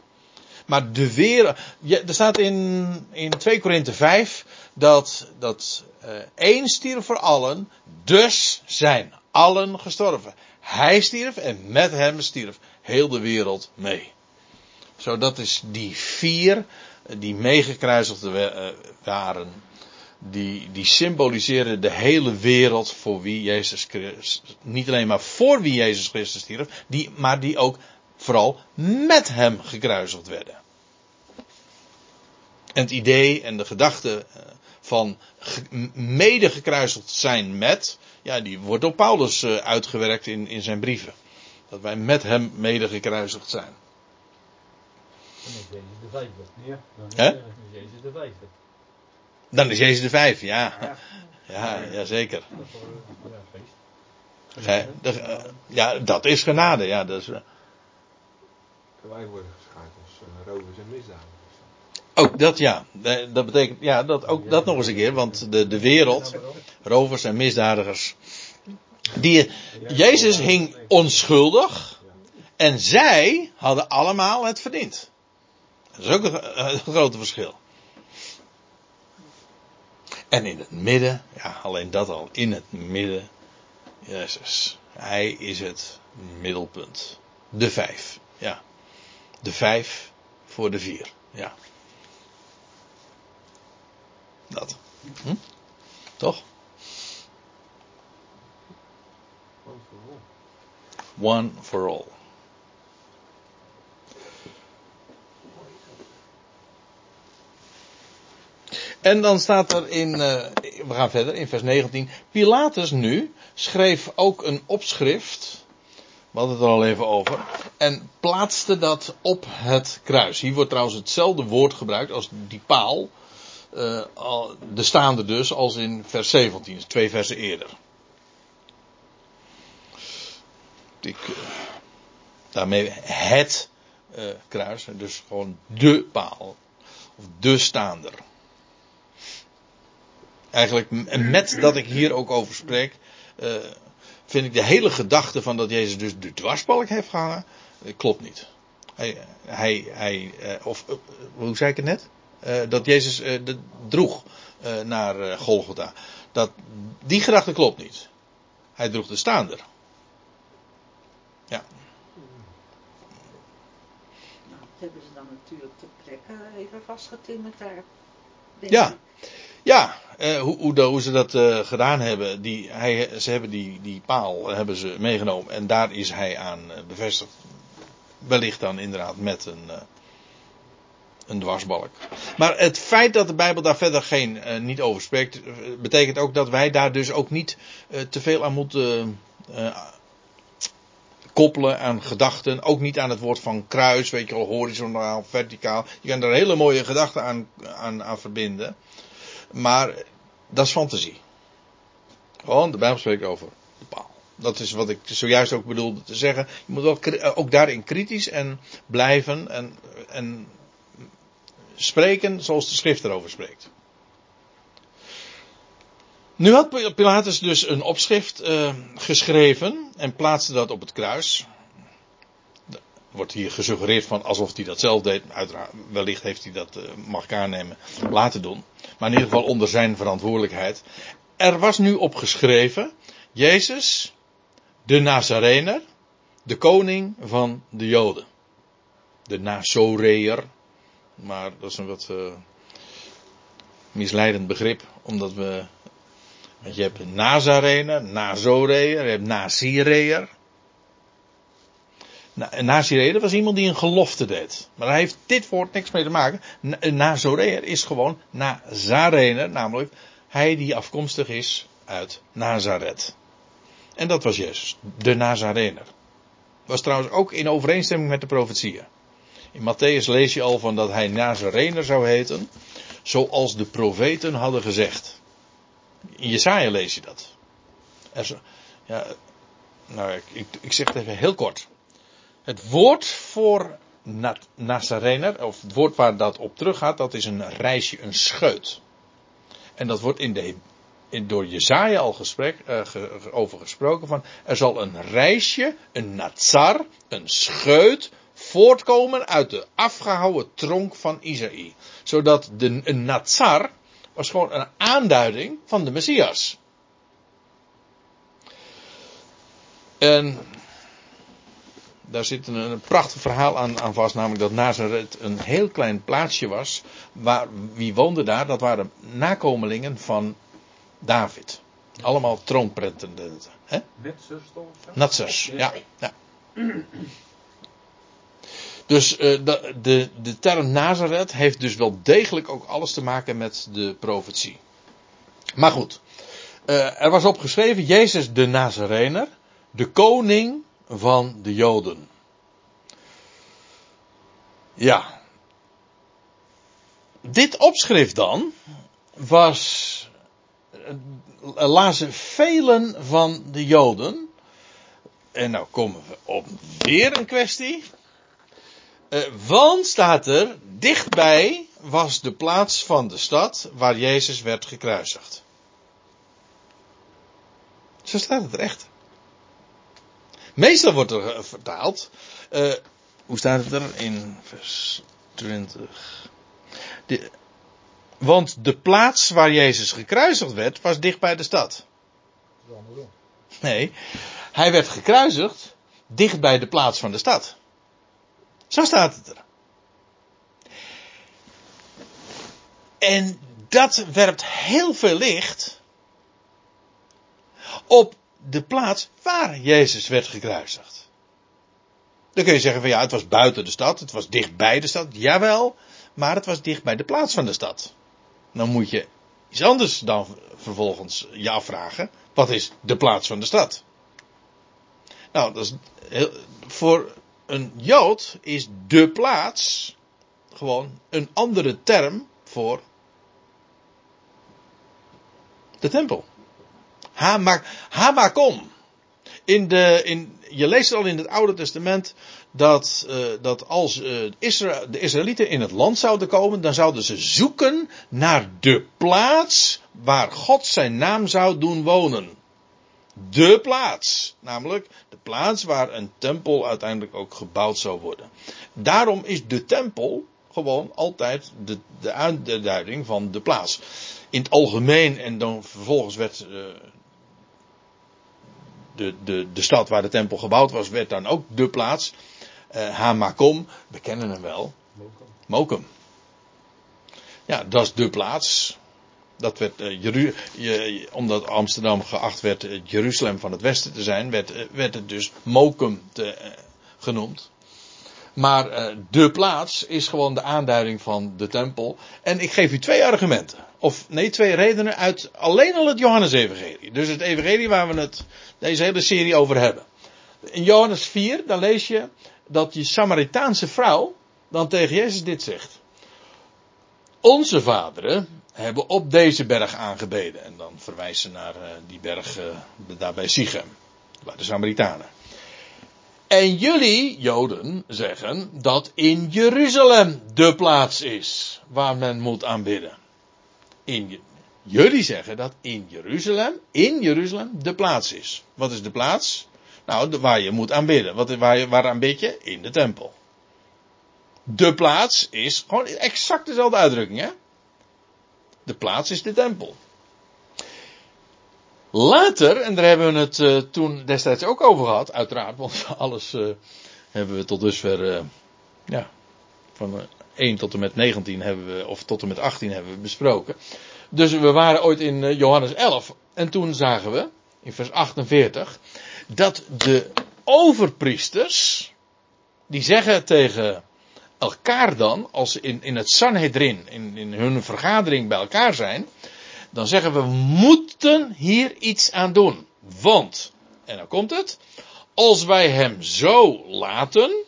Maar de wereld. Er staat in, in 2 Korinthe 5 dat, dat uh, één stierf voor allen. Dus zijn allen gestorven. Hij stierf en met hem stierf heel de wereld mee. Zo dat is die vier die meegekruisigd waren. Die, die symboliseren de hele wereld voor wie Jezus Christus. Niet alleen maar voor wie Jezus Christus stierf. Die, maar die ook vooral met hem gekruisigd werden. En het idee en de gedachte van mede gekruisigd zijn met, ja, die wordt door Paulus uitgewerkt in, in zijn brieven. Dat wij met hem mede gekruisigd zijn. Dan is Jezus de vijfde. Ja, dan is? Jezus de vijfde. Dan is Jezus de vijf, ja. Ja, ja zeker. Ja, eh, ja, dat is genade, ja. Dat is, eh, Wij worden geschaard als uh, rovers en misdadigers. ook dat, ja. Dat betekent, ja, dat, ook dat nog eens een keer. Want de, de wereld, rovers en misdadigers. Die, Jezus hing onschuldig. En zij hadden allemaal het verdiend. Dat is ook een, een grote verschil. En in het midden, ja, alleen dat al, in het midden, Jezus. Hij is het middelpunt. De vijf, ja. De vijf voor de vier, ja. Dat. Hm? Toch? One for all. En dan staat er in, eh, we gaan verder in vers 19. Pilatus nu schreef ook een opschrift. We hadden het er al even over. En plaatste dat op het kruis. Hier wordt trouwens hetzelfde woord gebruikt als die paal. eh, de staande dus als in vers 17, dus twee versen eerder. Eh, daarmee het eh, kruis, dus gewoon de paal. Of de staander. Eigenlijk met dat ik hier ook over spreek, vind ik de hele gedachte van dat Jezus dus de dwarsbalk heeft gehangen, eh, klopt niet. Hij, hij, hij eh, of eh, hoe zei ik het net? Dat Jezus de, droeg naar Golgotha. Dat, die gedachte klopt niet. Hij droeg de staander. Ja. Nou, dat hebben ze dan natuurlijk ter plekke even vastgetimmerd daar. Ja. ik. Ja, eh, hoe, hoe, ze dat eh, gedaan hebben, die, hij, ze hebben die, die paal eh, hebben ze meegenomen en daar is hij aan bevestigd. Wellicht dan inderdaad met een, een dwarsbalk. Maar het feit dat de Bijbel daar verder geen, niet over spreekt, betekent ook dat wij daar dus ook niet te veel aan moeten koppelen aan gedachten. Ook niet aan het woord van kruis, weet je wel, horizontaal, verticaal. Je kan er hele mooie gedachten aan, aan, aan verbinden. Maar dat is fantasie. Gewoon, de Bijbel spreekt over de paal. Dat is wat ik zojuist ook bedoelde te zeggen. Je moet eh, ook daarin kritisch en blijven en, en spreken zoals de schrift erover spreekt. Nu had Pilatus dus een opschrift eh, geschreven en plaatste dat op het kruis. Wordt hier gesuggereerd van alsof hij dat zelf deed. Uiteraard, wellicht heeft hij dat, eh, mag ik aannemen, laten doen. Maar in ieder geval onder zijn verantwoordelijkheid. Er was nu op geschreven, Jezus, de Nazarener, de koning van de Joden. De Nazoreër. Maar dat is een wat eh, misleidend begrip, omdat we want je hebt Nazarener, Nazoreër, je hebt Nazireër. Na, een Nazireër was iemand die een gelofte deed. Maar daar heeft dit woord niks mee te maken. Na- Een Nazoreër is gewoon Nazarener, namelijk hij die afkomstig is uit Nazareth. En dat was Jezus, de Nazarener. Was trouwens ook in overeenstemming met de profetieën. In Matthäus lees je al van dat hij Nazarener zou heten, zoals de profeten hadden gezegd. In Jesaja lees je dat. Ja, nou, ik, ik, ik zeg het even heel kort. Het woord voor Na- Nazarener, of het woord waar dat op teruggaat, dat is een reisje, een scheut. En dat wordt in de, in, door Jezaja al gesprek, ge- ge- over gesproken van, er zal een reisje, een nazar, een scheut, voortkomen uit de afgehouwen tronk van Isaïe. Zodat de, een nazar was gewoon een aanduiding van de Messias. En daar zit een, een prachtig verhaal aan, aan vast, namelijk dat Nazareth een heel klein plaatsje was. Waar, wie woonde daar? Dat waren nakomelingen van David. Allemaal zuster of zo? Natsers, ja. ja. Dus eh, de, de, de term Nazareth heeft dus wel degelijk ook alles te maken met de profetie. Maar goed, eh, er was opgeschreven Jezus de Nazarener, de koning van de Joden. Ja. Dit opschrift dan was eh, lazen velen van de Joden. En nou komen we op weer een kwestie. Eh, want staat er, dichtbij was de plaats van de stad waar Jezus werd gekruisigd. Zo staat het er echt. Meestal wordt er eh, vertaald. eh, hoe staat het er in vers 20? De, want de plaats waar Jezus gekruisigd werd, was dicht bij de stad. Nee, hij werd gekruisigd dicht bij de plaats van de stad. Zo staat het er. En dat werpt heel veel licht op de plaats waar Jezus werd gekruisigd. Dan kun je zeggen van ja, het was buiten de stad, het was dicht bij de stad, jawel, maar het was dicht bij de plaats van de stad. Dan moet je iets anders dan vervolgens je afvragen, wat is de plaats van de stad? Nou, dat is heel, voor een Jood is de plaats gewoon een andere term voor de tempel. Hamak, Hamakom. In de, in, je leest al in het Oude Testament dat, eh, dat als Isra- de Israëlieten in het land zouden komen, dan zouden ze zoeken naar de plaats waar God zijn naam zou doen wonen. De plaats. Namelijk de plaats waar een tempel uiteindelijk ook gebouwd zou worden. Daarom is de tempel gewoon altijd de, de aanduiding van de plaats. In het algemeen en dan vervolgens werd eh, de, de, de stad waar de tempel gebouwd was, werd dan ook de plaats. Eh Hamakom, we kennen hem wel. Mokum. Mokum. Ja, dat is de plaats. Dat werd, eh, Jeru- je- omdat Amsterdam geacht werd het Jeruzalem van het Westen te zijn, werd, eh, werd het dus Mokum te, eh, genoemd. Maar eh, de plaats is gewoon de aanduiding van de tempel. En ik geef u twee argumenten. Of nee, twee redenen uit alleen al het Johannes-evangelie. Dus het evangelie waar we het deze hele serie over hebben. In Johannes 4, dan lees je dat die Samaritaanse vrouw dan tegen Jezus dit zegt. Onze vaderen hebben op deze berg aangebeden. En dan verwijst ze naar eh, die berg eh, daar bij Sichem. Bij de Samaritanen. En jullie, Joden, zeggen dat in Jeruzalem de plaats is waar men moet aanbidden. Jullie zeggen dat in Jeruzalem, in Jeruzalem de plaats is. Wat is de plaats? Nou, waar je moet aanbidden. Wat, waar, je, waar aanbid je? In de tempel. De plaats is gewoon exact dezelfde uitdrukking, hè? De plaats is de tempel. Later, en daar hebben we het eh, toen destijds ook over gehad, uiteraard, want <laughs> alles eh, hebben we tot dusver, eh, ja, van 1 tot en met 19 hebben we, of tot en met 18 hebben we besproken. Dus we waren ooit in eh, Johannes 11 en toen zagen we, in vers 48, dat de overpriesters, die zeggen tegen elkaar dan, als ze in, in het Sanhedrin, in, in hun vergadering bij elkaar zijn, dan zeggen we moeten hier iets aan doen. Want, en dan komt het, als wij hem zo laten,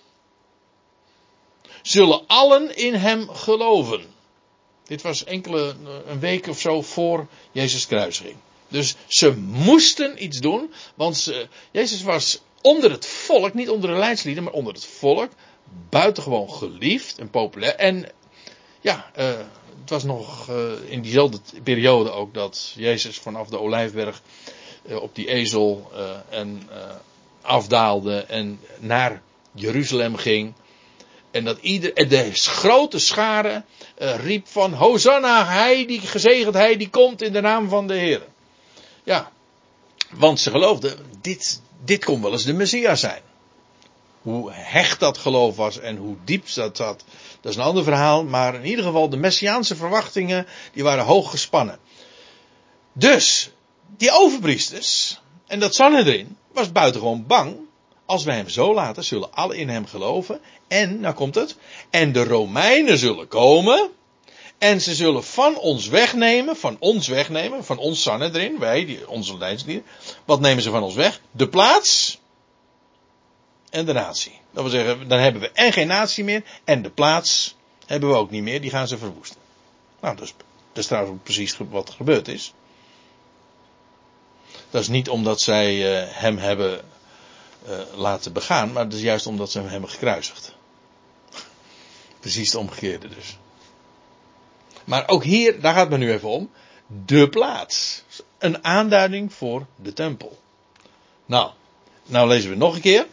zullen allen in hem geloven. Dit was enkele, een week of zo voor Jezus kruising. Dus ze moesten iets doen, want Jezus was onder het volk, niet onder de leidslieden, maar onder het volk, buitengewoon geliefd en populair. En ja, uh, het was nog uh, in diezelfde periode ook dat Jezus vanaf de Olijfberg op die ezel en afdaalde en naar Jeruzalem ging. En dat ieder, de grote schare riep van Hosanna, hij die gezegend, hij die komt in de naam van de Heer. Ja, want ze geloofden, dit, dit kon wel eens de Messias zijn. Hoe hecht dat geloof was en hoe diep dat zat, dat is een ander verhaal. Maar in ieder geval, de Messiaanse verwachtingen, die waren hoog gespannen. Dus, die overpriesters, en dat erin, was buitengewoon bang. Als wij hem zo laten, zullen alle in hem geloven. En, nou komt het, en de Romeinen zullen komen. En ze zullen van ons wegnemen, van ons wegnemen, van ons Sanhedrin, wij, die, onze leidslieden. Wat nemen ze van ons weg? De plaats en de natie. Dat wil zeggen, dan hebben we en geen natie meer en de plaats hebben we ook niet meer, die gaan ze verwoesten. Nou, dat is, dat is precies wat gebeurd is. Dat is niet omdat zij uh, hem hebben uh, laten begaan, maar dat is juist omdat ze hem hebben gekruisigd. <laughs> precies het omgekeerde dus. Maar ook hier, daar gaat het me nu even om. De plaats. Een aanduiding voor de tempel. Nou, nou lezen we nog een keer.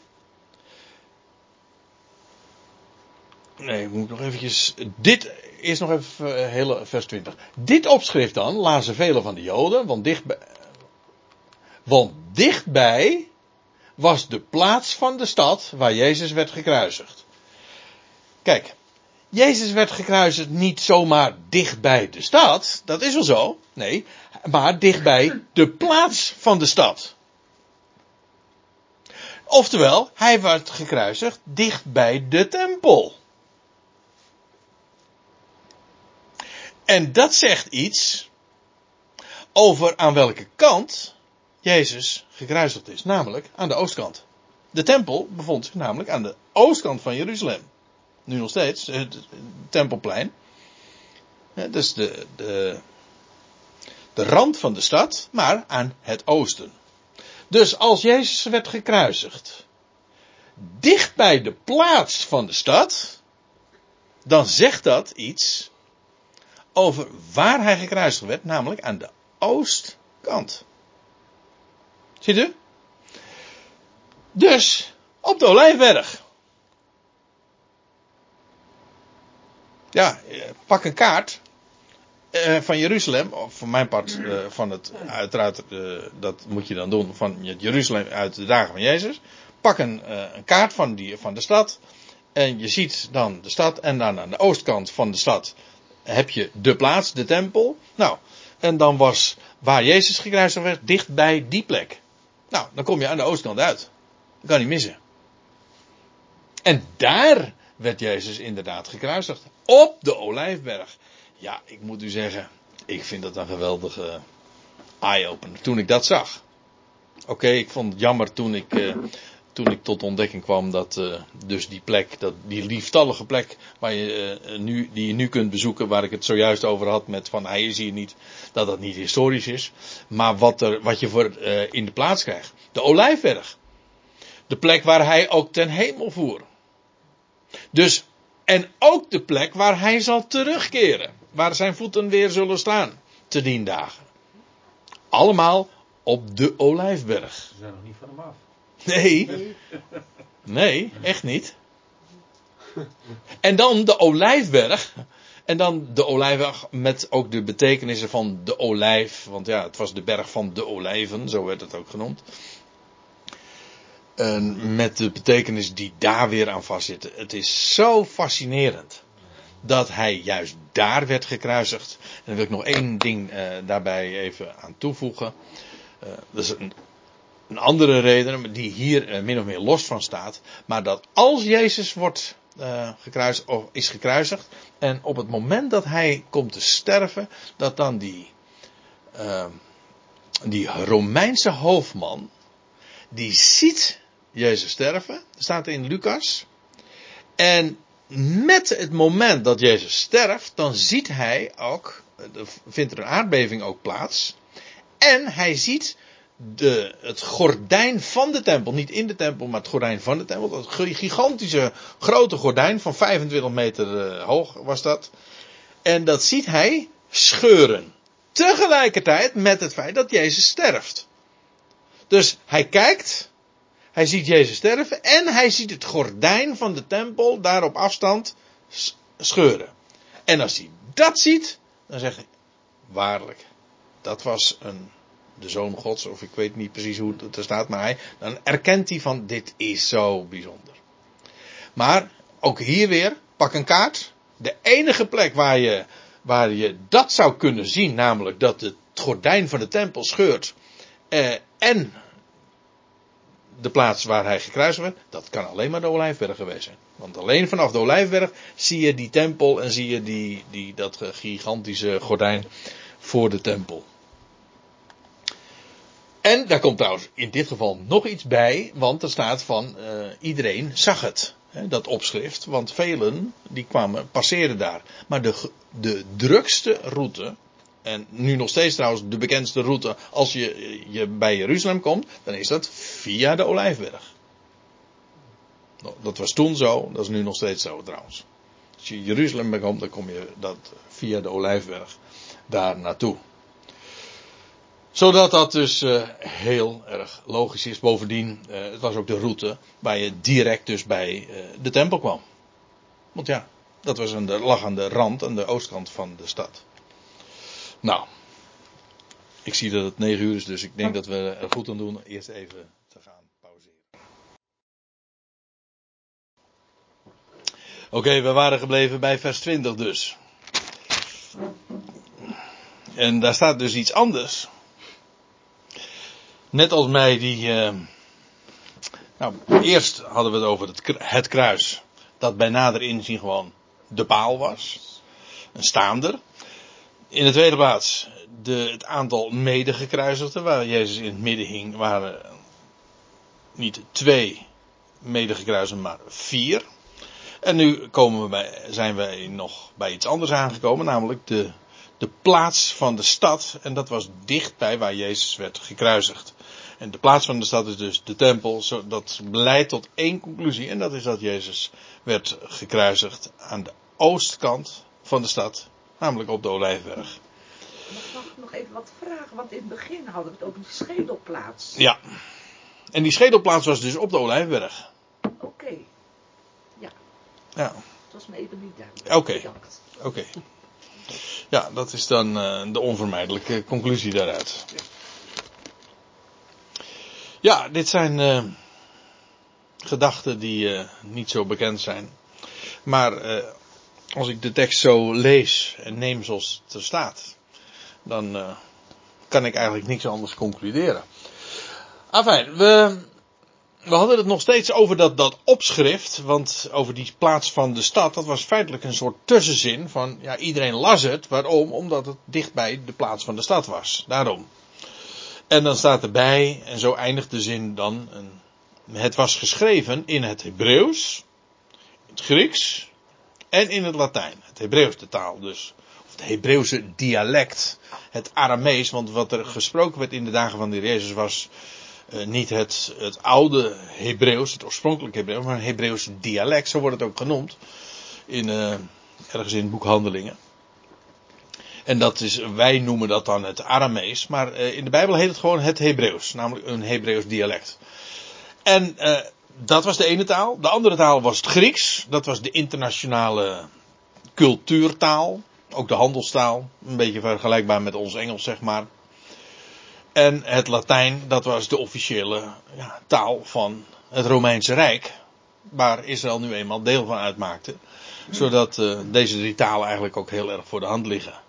Nee, ik moet nog eventjes. Dit is nog even uh, hele vers 20. Dit opschrift dan lazen velen van de Joden, want dichtbij. Want dichtbij was de plaats van de stad waar Jezus werd gekruisigd. Kijk, Jezus werd gekruisigd niet zomaar dichtbij de stad, dat is wel zo, nee, maar dichtbij de plaats van de stad. Oftewel, hij werd gekruisigd dichtbij de tempel. En dat zegt iets over aan welke kant Jezus gekruisigd is, namelijk aan de oostkant. De tempel bevond zich namelijk aan de oostkant van Jeruzalem. Nu nog steeds, het tempelplein. Dus de, de, de rand van de stad, maar aan het oosten. Dus als Jezus werd gekruisigd, dicht bij de plaats van de stad, dan zegt dat iets over waar hij gekruisigd werd, namelijk aan de oostkant. Ziet u? Dus, op de Olijfberg. Ja, pak een kaart uh, van Jeruzalem, of van mijn part uh, van het, uiteraard, dat moet je dan doen, van Jeruzalem uit de dagen van Jezus. Pak een, een kaart van, die, van de stad en je ziet dan de stad en dan aan de oostkant van de stad heb je de plaats, de tempel. Nou, en dan was waar Jezus gekruisigd werd, dicht bij die plek. Nou, dan kom je aan de oostkant uit. Dat kan niet missen. En daar werd Jezus inderdaad gekruisigd. Op de Olijfberg. Ja, ik moet u zeggen, ik vind dat een geweldige eye-opener toen ik dat zag. Oké, ik vond het jammer toen ik uh, toen ik tot ontdekking kwam dat uh, dus die plek, dat, die lieftallige plek waar je, uh, nu, die je nu kunt bezoeken, waar ik het zojuist over had met van hij is hier niet, dat dat niet historisch is, maar wat, er, wat je voor uh, in de plaats krijgt. De Olijfberg. De plek waar hij ook ten hemel voer. Dus, en ook de plek waar hij zal terugkeren. Waar zijn voeten weer zullen staan. Te dien dagen. Allemaal op de Olijfberg. Ze zijn nog niet van hem af. Nee. Nee, echt niet. En dan de olijfberg. En dan de olijfberg met ook de betekenissen van de olijf. Want ja, het was de berg van de olijven, zo werd het ook genoemd. En met de betekenis die daar weer aan vastzitten. Het is zo fascinerend dat hij juist daar werd gekruisigd. En dan wil ik nog één ding uh, daarbij even aan toevoegen. Uh, dat is een een andere reden die hier uh, min of meer los van staat. Maar dat als Jezus wordt gekruisigd, of is gekruisigd. En op het moment dat hij komt te sterven. Dat dan die eh, die Romeinse hoofdman, die ziet Jezus sterven, staat in Lucas. En met het moment dat Jezus sterft, dan ziet hij ook, er vindt er een aardbeving ook plaats. En hij ziet de, het gordijn van de tempel, niet in de tempel, maar het gordijn van de tempel. Dat gigantische grote gordijn van 25 meter eh, hoog was dat. En dat ziet hij scheuren. Tegelijkertijd met het feit dat Jezus sterft. Dus hij kijkt, hij ziet Jezus sterven en hij ziet het gordijn van de tempel daar op afstand scheuren. En als hij dat ziet, dan zegt hij, waarlijk, dat was een, de zoon gods, of ik weet niet precies hoe het er staat, maar hij, dan erkent hij van, dit is zo bijzonder. Maar, ook hier weer, pak een kaart. De enige plek waar je, waar je dat zou kunnen zien, namelijk dat het gordijn van de tempel scheurt, eh, en de plaats waar hij gekruisigd werd, dat kan alleen maar de Olijfberg geweest zijn. Want alleen vanaf de Olijfberg zie je die tempel en zie je die, die, dat gigantische gordijn voor de tempel. En daar komt trouwens in dit geval nog iets bij, want er staat van uh, iedereen zag het, hè, dat opschrift, want velen die kwamen, passeerden daar. Maar de, de drukste route, en nu nog steeds trouwens de bekendste route als je, je bij Jeruzalem komt, dan is dat via de Olijfberg. Nou, dat was toen zo, dat is nu nog steeds zo trouwens. Als je Jeruzalem komt, dan kom je dat via de Olijfberg daar naartoe. Zodat dat dus uh, heel erg logisch is. Bovendien, uh, het was ook de route waar je direct dus bij uh, de tempel kwam. Want ja, dat was aan de, lag aan de rand, aan de oostkant van de stad. Nou, ik zie dat het 9 uur is, dus ik denk dat we er goed aan doen eerst even te gaan pauzeren. Oké, we waren gebleven bij vers 20 dus. En daar staat dus iets anders. Net als mij die. Uh, nou, eerst hadden we het over het, het kruis. Dat bij nader inzien gewoon de paal was. Een staander. In de tweede plaats de, het aantal medegekruisigden, waar Jezus in het midden hing, waren niet twee medegekruisigden, maar vier. En nu komen we bij, zijn wij nog bij iets anders aangekomen, namelijk de, de plaats van de stad. En dat was dichtbij waar Jezus werd gekruisigd. En de plaats van de stad is dus de tempel. Dat leidt tot één conclusie. En dat is dat Jezus werd gekruisigd aan de oostkant van de stad. Namelijk op de Olijfberg. Mag ik nog even wat vragen? Want in het begin hadden we het over die schedelplaats. Ja. En die schedelplaats was dus op de Olijfberg. Oké. Okay. Ja. Ja. Het was me even niet duidelijk. Oké. Okay. Oké. Okay. Ja, dat is dan uh, de onvermijdelijke conclusie daaruit. Ja. Ja, dit zijn uh, gedachten die uh, niet zo bekend zijn. Maar uh, als ik de tekst zo lees en neem zoals het er staat, dan kan ik eigenlijk niks anders concluderen. Enfin, we, we hadden het nog steeds over dat, dat opschrift, want over die plaats van de stad, dat was feitelijk een soort tussenzin van, ja, iedereen las het. Waarom? Omdat het dichtbij de plaats van de stad was. Daarom. En dan staat erbij, en zo eindigt de zin dan, het was geschreven in het Hebreeuws, het Grieks en in het Latijn. Het Hebreeuws, de taal dus. Of het Hebreeuwse dialect. Het Aramees, want wat er gesproken werd in de dagen van de Jezus was uh, niet het, het oude Hebreeuws, het oorspronkelijke Hebreeuws, maar een Hebreeuws dialect, zo wordt het ook genoemd. In, uh, ergens in boekhandelingen. En dat is, wij noemen dat dan het Aramees, maar uh, in de Bijbel heet het gewoon het Hebreeuws, namelijk een Hebreeuws dialect. En uh, dat was de ene taal. De andere taal was het Grieks, dat was de internationale cultuurtaal, ook de handelstaal, een beetje vergelijkbaar met ons Engels zeg maar. En het Latijn, dat was de officiële ja, taal van het Romeinse Rijk, waar Israël nu eenmaal deel van uitmaakte. Zodat uh, deze drie talen eigenlijk ook heel erg voor de hand liggen.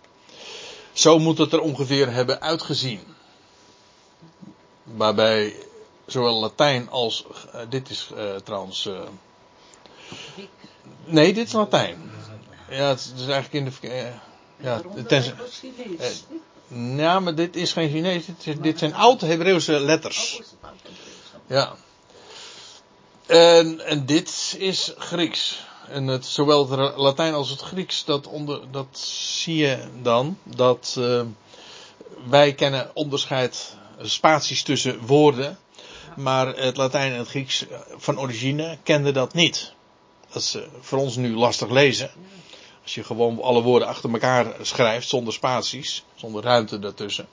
Zo moet het er ongeveer hebben uitgezien. Waarbij zowel Latijn als. Uh, dit is uh, trouwens. Uh, nee, dit is Latijn. Ja, het is eigenlijk in de. ja, ten, Ja, maar dit is geen Chinees. Dit, is- dit zijn oud-Hebreeuwse letters. Oh? Ja. En, en dit is Grieks. En het, zowel het Latijn als het Grieks, dat, onder, dat zie je dan. Dat eh, wij kennen onderscheid, eh, spaties tussen woorden. Maar het Latijn en het Grieks eh, van origine kenden dat niet. Dat is voor ons nu lastig lezen. Als je gewoon alle woorden achter elkaar schrijft, zonder spaties, zonder ruimte daartussen.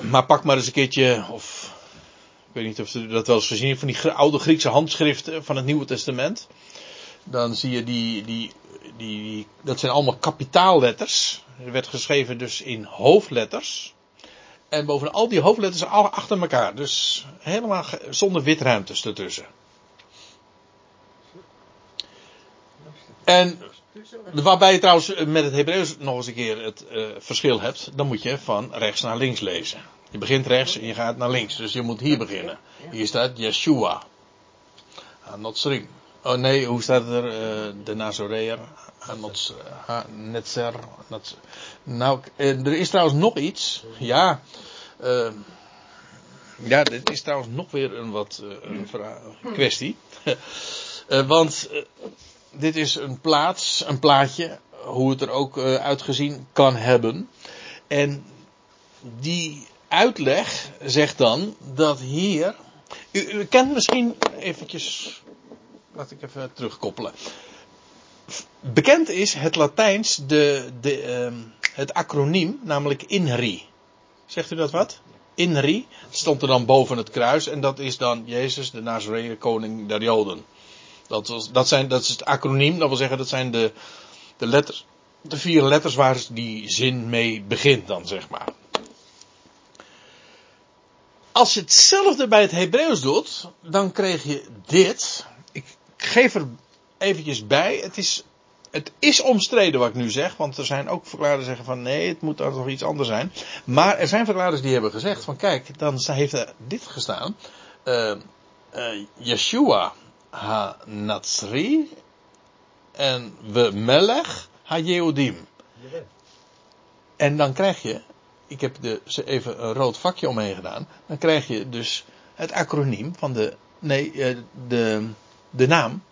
Maar pak maar eens een keertje, of ik weet niet of u dat wel eens gezien heeft, van die oude Griekse handschriften van het Nieuwe Testament. Dan zie je die, die, die, die- dat zijn allemaal kapitaalletters. Er werd geschreven dus in hoofdletters. En boven al die hoofdletters achter elkaar. Dus helemaal zonder witruimtes ertussen. En waarbij je trouwens met het Hebreeuws nog eens een keer het eh, verschil hebt. Dan moet je van rechts naar links lezen. Je begint rechts en je gaat naar links. Dus je moet hier beginnen. Hier staat Yeshua. Anotsrim. Oh nee, hoe staat er? Eh, de Nazoreër. Anots, ha, Netzer. Nats- Nou, eh, er is trouwens nog iets. Ja. eh, ja, dit is trouwens nog weer een wat eh, een kwestie. <laughs> Want dit is een plaats, een plaatje, hoe het er ook uitgezien kan hebben. En die uitleg zegt dan dat hier. U, kent misschien eventjes. Laat ik even terugkoppelen. Bekend is het Latijns de, de, ehm, het acroniem, namelijk INRI. Zegt u dat wat? INRI. Stond er dan boven het kruis en dat is dan Jezus, de Nazareër, koning der Joden. Dat, was, dat, zijn, dat is het acroniem, dat wil zeggen dat zijn de, de letters, de vier letters waar die zin mee begint dan, zeg maar. Als je hetzelfde bij het Hebreeuws doet, dan krijg je dit. Ik geef er eventjes bij. Het is, het is omstreden wat ik nu zeg, want er zijn ook verklaarders die zeggen van nee, het moet toch iets anders zijn. Maar er zijn verklaarders die hebben gezegd van kijk, dan heeft er dit gestaan. eh eh, Yeshua ha-Natsri en we Melech. Jawel. En dan krijg je, ik heb ze even een rood vakje omheen gedaan, dan krijg je dus het acroniem van de, nee, eh, de, de naam,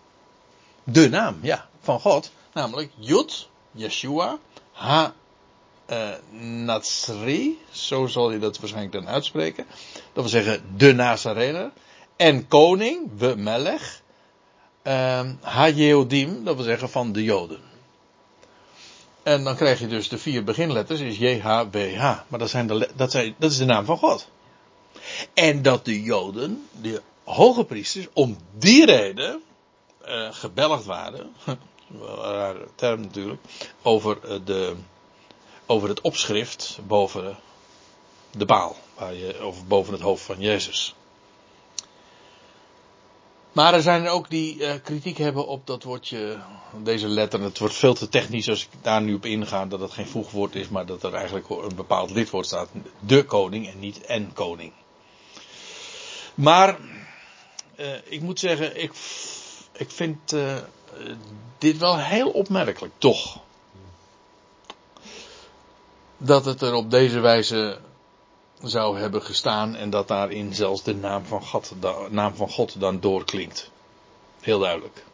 de naam, ja, van God, namelijk Jud, Yeshua, Ha, eh, Natsri, zo zal je dat waarschijnlijk dan uitspreken, dat wil zeggen de Nazarener, en koning, we Melech, eh, Ha Yehudim, dat wil zeggen van de Joden. En dan krijg je dus de vier beginletters, is JHWH. Maar dat, zijn de, dat, zijn, dat is de naam van God. En dat de Joden, de hoge priesters, om die reden eh gebelgd waren. <laughs> Rare term natuurlijk. Over, eh, de, over het opschrift boven de baal. Waar je, of boven het hoofd van Jezus. Maar er zijn ook die eh, kritiek hebben op dat woordje, deze letter. Het wordt veel te technisch als ik daar nu op inga, dat het geen voegwoord is, maar dat er eigenlijk een bepaald lidwoord staat. De koning en niet en koning. Maar, eh, ik moet zeggen, ik, ik vind eh, dit wel heel opmerkelijk, toch. Dat het er op deze wijze zou hebben gestaan en dat daarin zelfs de naam van God, de naam van God dan doorklinkt. Heel duidelijk.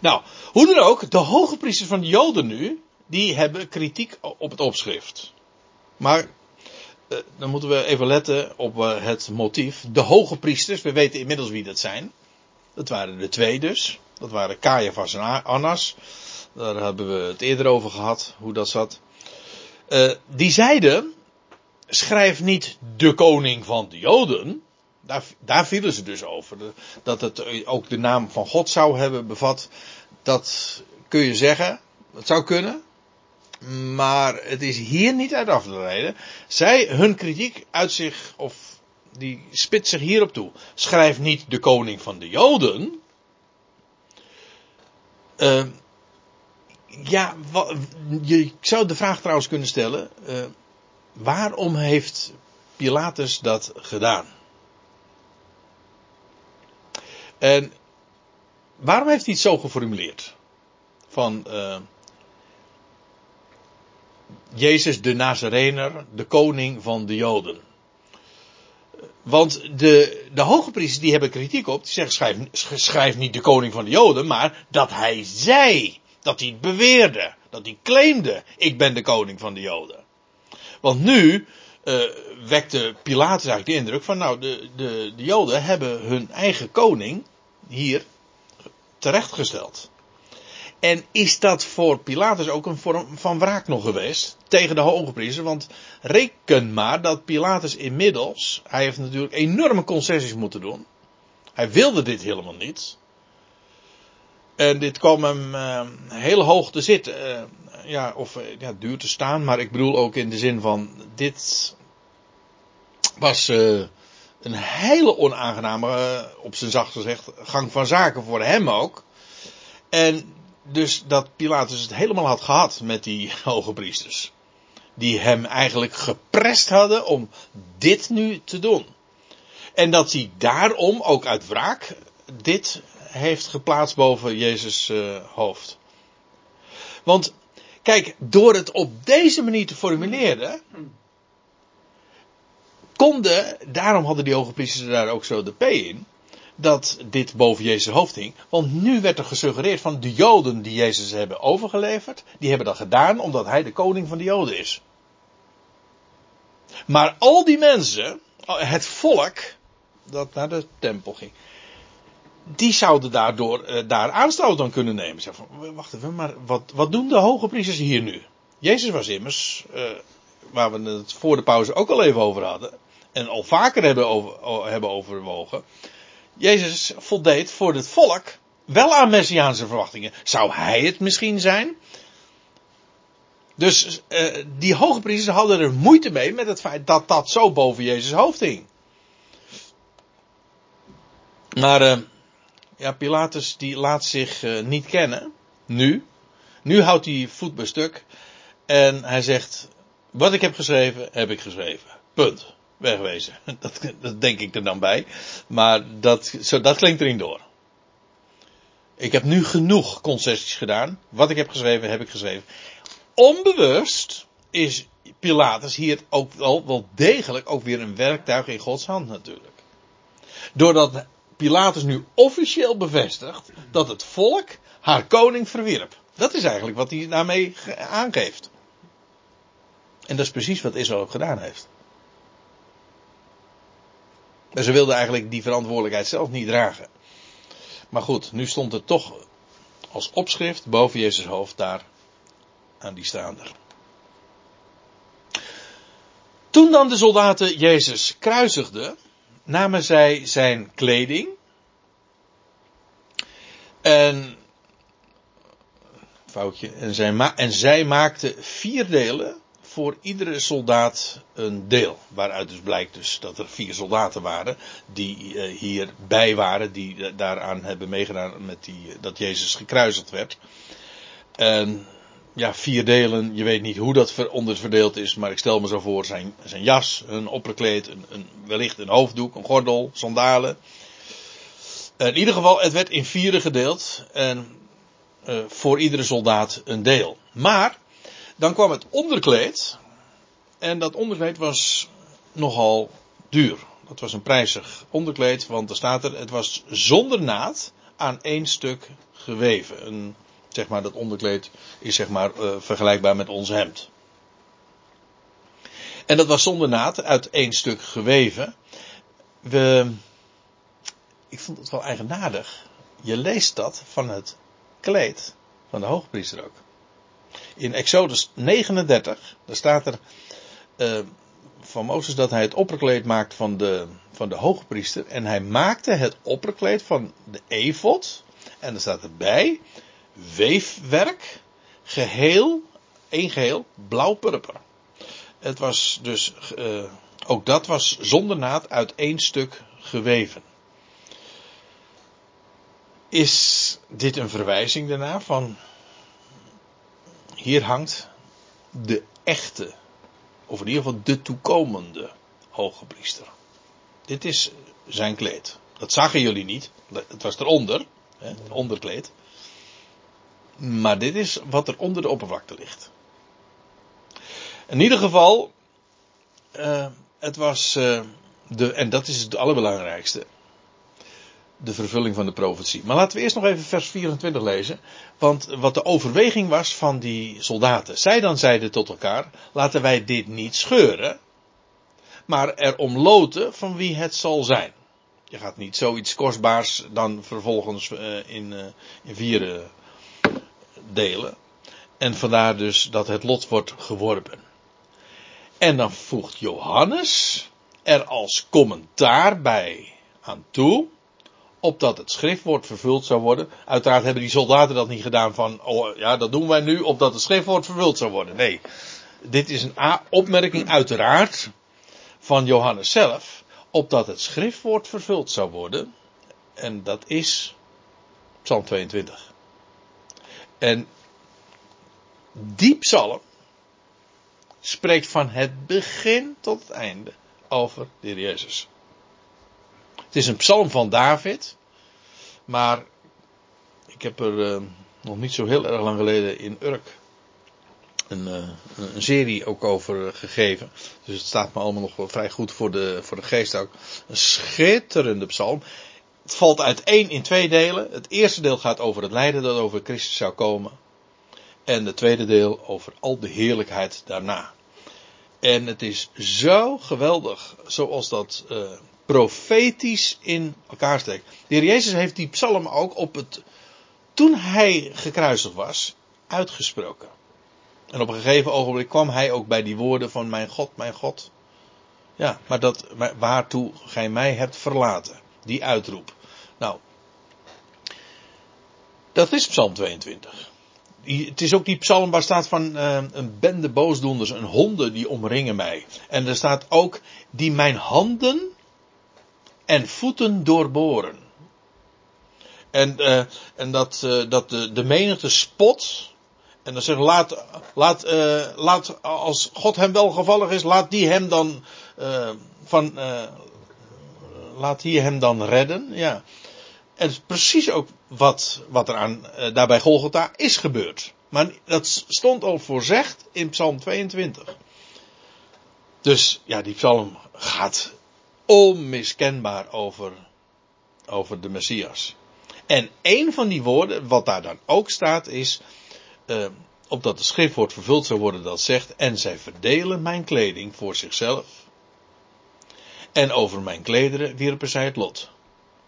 Nou, hoe dan ook, de hoge priesters van de Joden nu, die hebben kritiek op het opschrift. Maar eh, dan moeten we even letten op eh, het motief. De hoge priesters, we weten inmiddels wie dat zijn. Dat waren de twee dus. Dat waren Caiaphas en Annas. Daar hebben we het eerder over gehad, hoe dat zat. Eh, die zeiden, schrijf niet de koning van de Joden. Daar, vielen ze dus over. Dat het ook de naam van God zou hebben bevat. Dat kun je zeggen. Dat zou kunnen. Maar het is hier niet uit af te leiden. Zij, hun kritiek uit zich, of die spitst zich hierop toe. Schrijf niet de koning van de Joden. Eh, ja, je zou de vraag trouwens kunnen stellen. eh, waarom heeft Pilatus dat gedaan? En waarom heeft hij het zo geformuleerd? Van, eh, Jezus de Nazarener, de koning van de Joden. Want de, de hoge priesters die hebben kritiek op. Die zeggen schrijf, schrijf niet de koning van de Joden, maar dat hij zei. Dat hij beweerde. Dat hij claimde. Ik ben de koning van de Joden. Want nu uh, wekte Pilatus eigenlijk de indruk van nou de, de, de Joden hebben hun eigen koning hier terechtgesteld. En is dat voor Pilatus ook een vorm van wraak nog geweest tegen de hoge priester? Want reken maar dat Pilatus inmiddels, hij heeft natuurlijk enorme concessies moeten doen. Hij wilde dit helemaal niet. En dit kwam hem uh, heel hoog te zitten. Uh, ja, of uh, ja, duur te staan, maar ik bedoel ook in de zin van dit was een hele onaangename, op zijn zacht gezegd, gang van zaken voor hem ook. En dus dat Pilatus het helemaal had gehad met die <laughs> hoge priesters. Die hem eigenlijk geprest hadden om dit nu te doen. En dat hij daarom ook uit wraak dit heeft geplaatst boven Jezus uh, hoofd. Want kijk, door het op deze manier te formuleren, konden, daarom hadden die hoge priesters daar ook zo de P in, dat dit boven Jezus hoofd hing. Want nu werd er gesuggereerd van de Joden die Jezus hebben overgeleverd, die hebben dat gedaan omdat hij de koning van de Joden is. Maar al die mensen, het volk dat naar de tempel ging, die zouden daardoor uh, daar aanstoot aan kunnen nemen. Zeg van, wacht even, maar wat, wat doen de hoge priesters hier nu? Jezus was immers, uh, waar we het voor de pauze ook al even over hadden, en al vaker hebben, over, hebben overwogen. Jezus voldeed voor het volk wel aan messiaanse verwachtingen. Zou hij het misschien zijn? Dus uh, die hoogpriesters hadden er moeite mee met het feit dat dat zo boven Jezus hoofd hing. Maar ja, Pilatus die laat zich uh, niet kennen. Nu. Nu houdt hij voet bij stuk. En hij zegt, wat ik heb geschreven, heb ik geschreven. Punt wegwezen. <laughs> Dat, dat denk ik er dan bij. Maar dat, zo, dat klinkt erin door. Ik heb nu genoeg concessies gedaan. Wat ik heb geschreven, heb ik geschreven. Onbewust is Pilatus hier ook wel, wel degelijk ook weer een werktuig in Gods hand natuurlijk. Doordat Pilatus nu officieel bevestigt dat het volk haar koning verwierp. Dat is eigenlijk wat hij daarmee aangeeft. En dat is precies wat Israël ook gedaan heeft. En ze wilden eigenlijk die verantwoordelijkheid zelf niet dragen. Maar goed, nu stond het toch als opschrift boven Jezus hoofd daar aan die staander. Toen dan de soldaten Jezus kruisigden, namen zij zijn kleding en foutje en zij, en zij maakten vier delen voor iedere soldaat een deel. Waaruit dus blijkt dus dat er vier soldaten waren die uh, hierbij waren, die daaraan hebben meegedaan met die, uh, dat Jezus gekruisigd werd. En ja, vier delen, je weet niet hoe dat onder verdeeld is, maar ik stel me zo voor zijn, zijn jas, een opperkleed, een, een, wellicht een hoofddoek, een gordel, sandalen. In ieder geval, het werd in vieren gedeeld en voor iedere soldaat een deel. Maar dan kwam het onderkleed. En dat onderkleed was nogal duur. Dat was een prijzig onderkleed, want er staat er, het was zonder naad aan één stuk geweven. Een, zeg maar, dat onderkleed is zeg maar uh, vergelijkbaar met ons hemd. En dat was zonder naad uit één stuk geweven. We, ik vond het wel eigenaardig. Je leest dat van het kleed van de hoogpriester ook in Exodus 39, daar staat er uh, van Mozes dat hij het opperkleed maakt van de, van de hoogpriester. En hij maakte het opperkleed van de efot. En er staat erbij weefwerk, geheel, één geheel, blauw-purper. Het was dus, uh, ook dat was zonder naad uit één stuk geweven. Is dit een verwijzing daarna van hier hangt de echte, of in ieder geval de toekomende hoge priester. Dit is zijn kleed. Dat zagen jullie niet. Het was eronder, hè, het onderkleed. Maar dit is wat er onder de oppervlakte ligt. In ieder geval, eh, het was eh, de, en dat is het allerbelangrijkste, de vervulling van de profetie. Maar laten we eerst nog even vers 24 lezen. Want wat de overweging was van die soldaten. Zij dan zeiden tot elkaar, laten wij dit niet scheuren, maar er omloten van wie het zal zijn. Je gaat niet zoiets kostbaars dan vervolgens eh, in, in vieren delen. En vandaar dus dat het lot wordt geworpen. En dan voegt Johannes er als commentaar bij aan toe. Opdat het schriftwoord vervuld zou worden. Uiteraard hebben die soldaten dat niet gedaan van, oh ja, dat doen wij nu opdat het schriftwoord vervuld zou worden. Nee, dit is een opmerking uiteraard van Johannes zelf. Opdat het schriftwoord vervuld zou worden. En dat is Psalm 22. En die psalm spreekt van het begin tot het einde over de Heer Jezus. Het is een psalm van David, maar ik heb er uh, nog niet zo heel erg lang geleden in Urk een, uh, een serie ook over gegeven. Dus het staat me allemaal nog wel vrij goed voor de, voor de geest ook. Een schitterende psalm. Het valt uiteen in twee delen. Het eerste deel gaat over het lijden dat over Christus zou komen. En het tweede deel over al de heerlijkheid daarna. En het is zo geweldig zoals dat uh, profetisch in elkaar steekt. De heer Jezus heeft die psalm ook op het, toen hij gekruisigd was, uitgesproken. En op een gegeven ogenblik kwam hij ook bij die woorden van mijn God, mijn God. Ja, maar dat, waartoe gij mij hebt verlaten. Die uitroep. Nou, dat is Psalm 22 het is ook die psalm waar staat van uh, een bende boosdoenders, een honden die omringen mij. En er staat ook die mijn handen en voeten doorboren. En, uh, en dat, uh, dat de, de menigte spot. En dan zegt laat, laat, laat, als God hem wel gevallig is, laat die hem dan van, laat die hem dan redden. Ja. Het is precies ook wat, wat er aan, uh, daarbij Golgotha is gebeurd. Maar dat stond al voorzegd in Psalm 22. Dus ja, die psalm gaat onmiskenbaar over, over de Messias. En een van die woorden, wat daar dan ook staat, is. Uh, opdat de schriftwoord vervuld zou worden dat zegt. En zij verdelen mijn kleding voor zichzelf. En over mijn klederen wierpen zij het lot.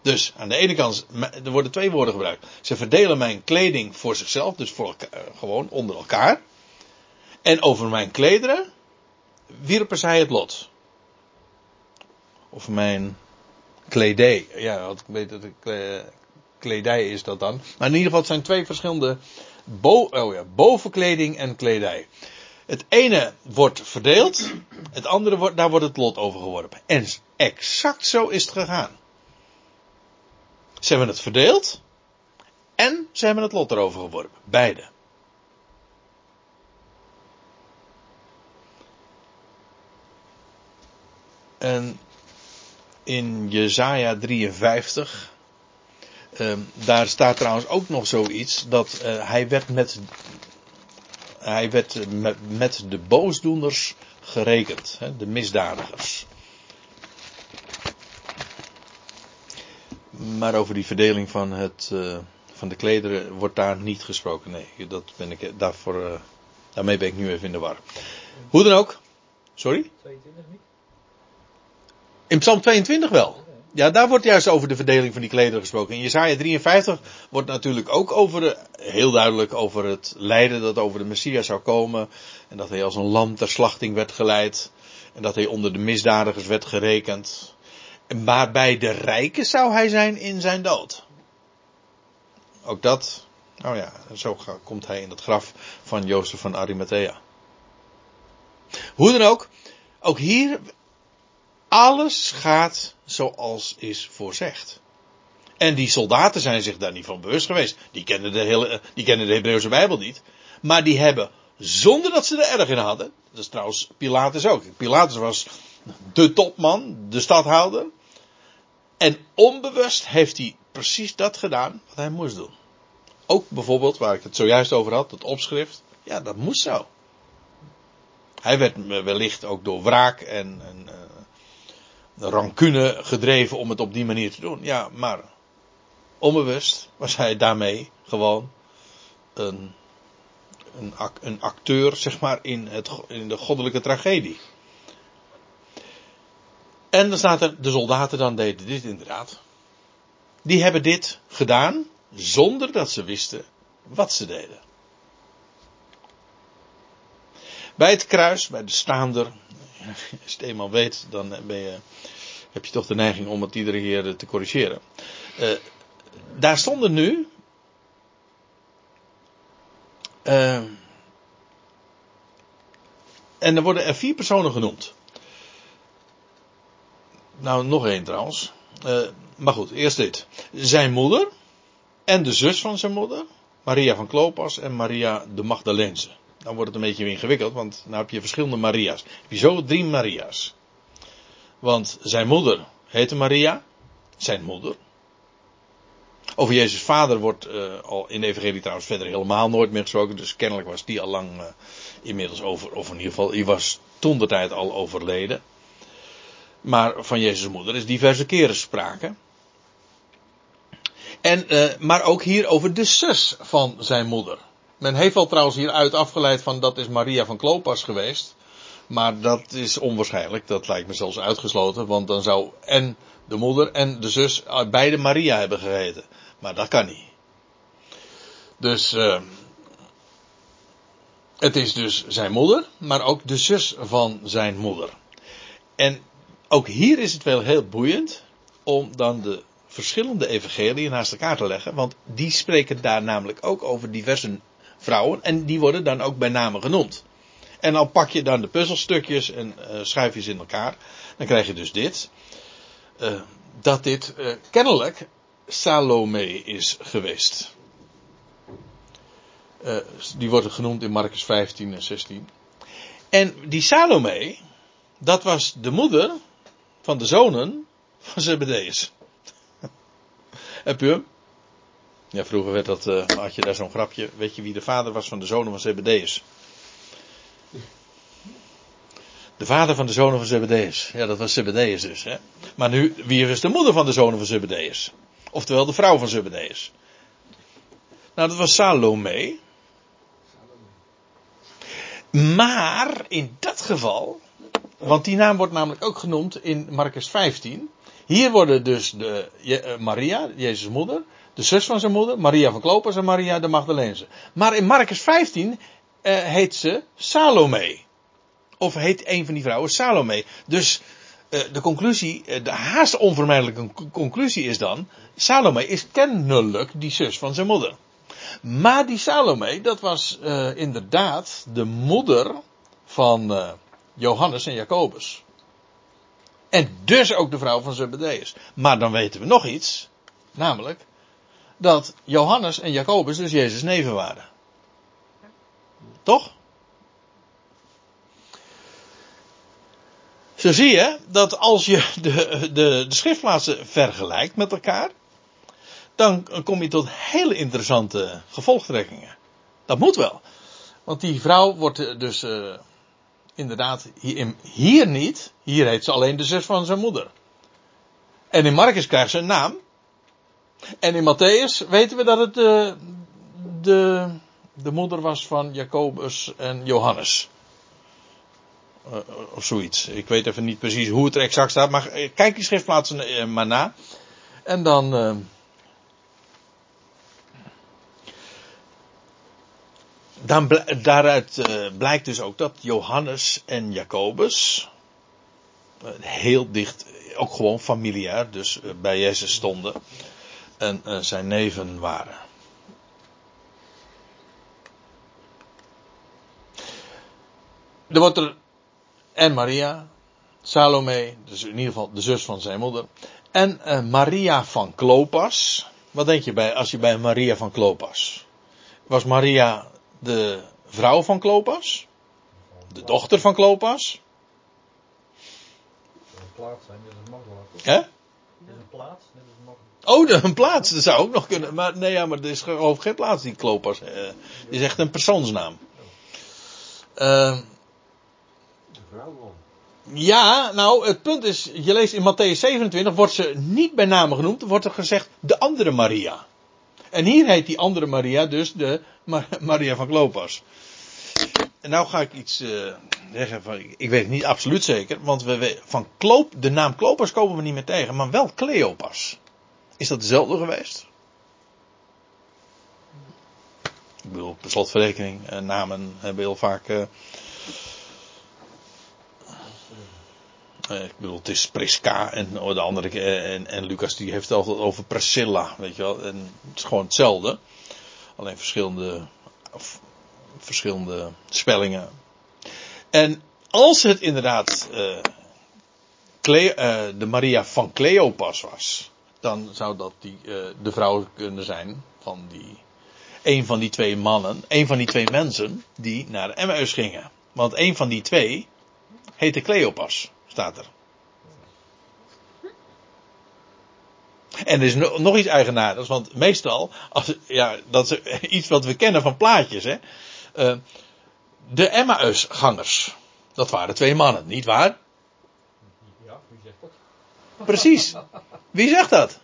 Dus aan de ene kant, er worden twee woorden gebruikt. Ze verdelen mijn kleding voor zichzelf, dus voor eh, gewoon onder elkaar. En over mijn klederen wierpen zij het lot. Of mijn kledij. Ja, ik weet dat het kledij is dat dan. Maar in ieder geval, het zijn twee verschillende bo oh ja, bovenkleding en kledij. Het ene wordt verdeeld, het andere daar wordt het lot over geworpen. En exact zo is het gegaan. Ze hebben het verdeeld. En ze hebben het lot erover geworpen. Beide. En in Jezaja 53. Um, daar staat trouwens ook nog zoiets. Dat uh, hij werd met. Hij werd met, met de boosdoeners gerekend. Hè, de misdadigers. Maar over die verdeling van, het, uh, van de klederen wordt daar niet gesproken. Nee, dat ben ik, daarvoor, uh, daarmee ben ik nu even in de war. Hoe dan ook. Sorry? 22 niet? In Psalm 22 wel. Ja, daar wordt juist over de verdeling van die klederen gesproken. In Jesaja 53 wordt natuurlijk ook over, heel duidelijk over het lijden dat over de Messias zou komen. En dat hij als een lam ter slachting werd geleid. En dat hij onder de misdadigers werd gerekend. Maar bij de rijken zou hij zijn in zijn dood. Ook dat, nou ja, zo komt hij in het graf van Jozef van Arimathea. Hoe dan ook, ook hier, alles gaat zoals is voorzegd. En die soldaten zijn zich daar niet van bewust geweest. Die kennen de, hele, die kennen de Hebreeuwse Bijbel niet. Maar die hebben, zonder dat ze er erg in hadden. Dat is trouwens Pilatus ook. Pilatus was de topman, de stadhouder. En onbewust heeft hij precies dat gedaan wat hij moest doen. Ook bijvoorbeeld, waar ik het zojuist over had, het opschrift. Ja, dat moest zo. Hij werd wellicht ook door wraak en, en uh, rancune gedreven om het op die manier te doen. Ja, maar onbewust was hij daarmee gewoon een, een, een acteur, zeg maar, in, het, in de goddelijke tragedie. En dan staat er, de soldaten dan deden dit inderdaad. Die hebben dit gedaan zonder dat ze wisten wat ze deden. Bij het kruis, bij de staander, <laughs> als je het eenmaal weet, dan ben je, heb je toch de neiging om het iedere keer te corrigeren. Uh, daar stonden nu. Uh, en er worden er vier personen genoemd. Nou, nog één trouwens. Uh, maar goed, eerst dit. Zijn moeder en de zus van zijn moeder, Maria van Klopas en Maria de Magdalense. Dan wordt het een beetje ingewikkeld, want nu heb je verschillende Maria's. Zo drie Maria's. Want zijn moeder heette Maria, zijn moeder. Over Jezus' vader wordt uh, al in de Evangelie trouwens verder helemaal nooit meer gesproken. Dus kennelijk was die al lang uh, inmiddels over, of in ieder geval, die was toen de tijd al overleden. Maar van Jezus' moeder is diverse keren sprake. En, uh, maar ook hier over de zus van zijn moeder. Men heeft wel trouwens hieruit afgeleid van dat is Maria van Klopas geweest. Maar dat is onwaarschijnlijk. Dat lijkt me zelfs uitgesloten. Want dan zou en de moeder en de zus beide Maria hebben geheten. Maar dat kan niet. Dus uh, het is dus zijn moeder, maar ook de zus van zijn moeder. En ook hier is het wel heel boeiend om dan de verschillende evangeliën naast elkaar te leggen. Want die spreken daar namelijk ook over diverse vrouwen. En die worden dan ook bij name genoemd. En dan pak je dan de puzzelstukjes en uh, schuif je ze in elkaar. Dan krijg je dus dit. Uh, dat dit uh, kennelijk Salome is geweest. die wordt genoemd in Marcus 15 en 16. En die Salome, dat was de moeder van de zonen van Zebedeus. Heb je? Ja, vroeger werd dat, uh, had je daar zo'n grapje. Weet je wie de vader was van de zonen van Zebedeus? De vader van de zonen van Zebedeus. Ja, dat was Zebedeus dus. Hè? Maar nu, wie is de moeder van de zonen van Zebedeus? Oftewel de vrouw van Zebedeus. Nou, dat was Salome. Maar in dat geval, want die naam wordt namelijk ook genoemd in Marcus 15. Hier worden dus de, Maria, Jezus' moeder, de zus van zijn moeder, Maria van Klopas en Maria de Magdalense. Maar in Marcus 15 uh, heet ze Salome. Of heet een van die vrouwen Salome. Dus uh, de conclusie, de haast onvermijdelijke conclusie is dan, Salome is kennelijk die zus van zijn moeder. Maar die Salome, dat was inderdaad de moeder van Johannes en Jacobus. En dus ook de vrouw van Zebedeus. Maar dan weten we nog iets. Namelijk dat Johannes en Jacobus dus Jezus' neven waren. Toch? Zo zie je dat als je de, de, de schriftplaatsen vergelijkt met elkaar, dan kom je tot hele interessante gevolgtrekkingen. Dat moet wel. Want die vrouw wordt dus uh, inderdaad hier, niet. Hier heet ze alleen de zus van zijn moeder. En in Marcus krijgt ze een naam. En in Matthäus weten we dat het de, de, de moeder was van Jacobus en Johannes. Uh, of zoiets. Ik weet even niet precies hoe het er exact staat. Maar kijk die schriftplaatsen maar na. En dan. Dan daaruit blijkt dus ook dat Johannes en Jacobus. heel dicht, ook gewoon familiair, dus bij Jezus stonden en uh, zijn neven waren. Er wordt er en Maria, Salome, dus in ieder geval de zus van zijn moeder, en Maria van Klopas. Wat denk je bij als je bij Maria van Klopas? Was Maria de vrouw van Klopas? De dochter van Klopas? Plaats zijn, dit is makkelijk. Hè? Dit is een plaats, dit is makkelijk. Oh, een plaats, dat zou ook nog kunnen. Maar nee, ja, maar er is geloof geen plaats die Klopas. Uh, is echt een persoonsnaam. Uh, vrouw dan? Ja, nou, het punt is, je leest in Matthäus 27, wordt ze niet bij name genoemd, wordt er gezegd de andere Maria. En hier heet die andere Maria dus de Ma- Maria van Klopas. En nou ga ik iets eh, zeggen, van, ik weet het niet absoluut zeker, want we, van Kloop, de naam Klopas komen we niet meer tegen, maar wel Cleopas. Is dat dezelfde geweest? Ik bedoel, per slotverrekening, eh, namen hebben heel vaak... eh, ik bedoel, het is Priska en oh, de andere eh, en, en Lucas die heeft het altijd over Priscilla, weet je wel. En het is gewoon hetzelfde. Alleen verschillende, of, verschillende spellingen. En als het inderdaad eh, de Maria van Cleopas was, dan zou dat die, de vrouw kunnen zijn van die, een van die twee mannen, een van die twee mensen die naar Emmaus gingen. Want een van die twee heette Cleopas, staat er. En er is no- nog iets eigenaardigs, want meestal, als, ja, dat is iets wat we kennen van plaatjes, hè. Eh, de Emmausgangers, dat waren twee mannen, niet waar? Ja, wie zegt dat? Precies. Wie zegt dat?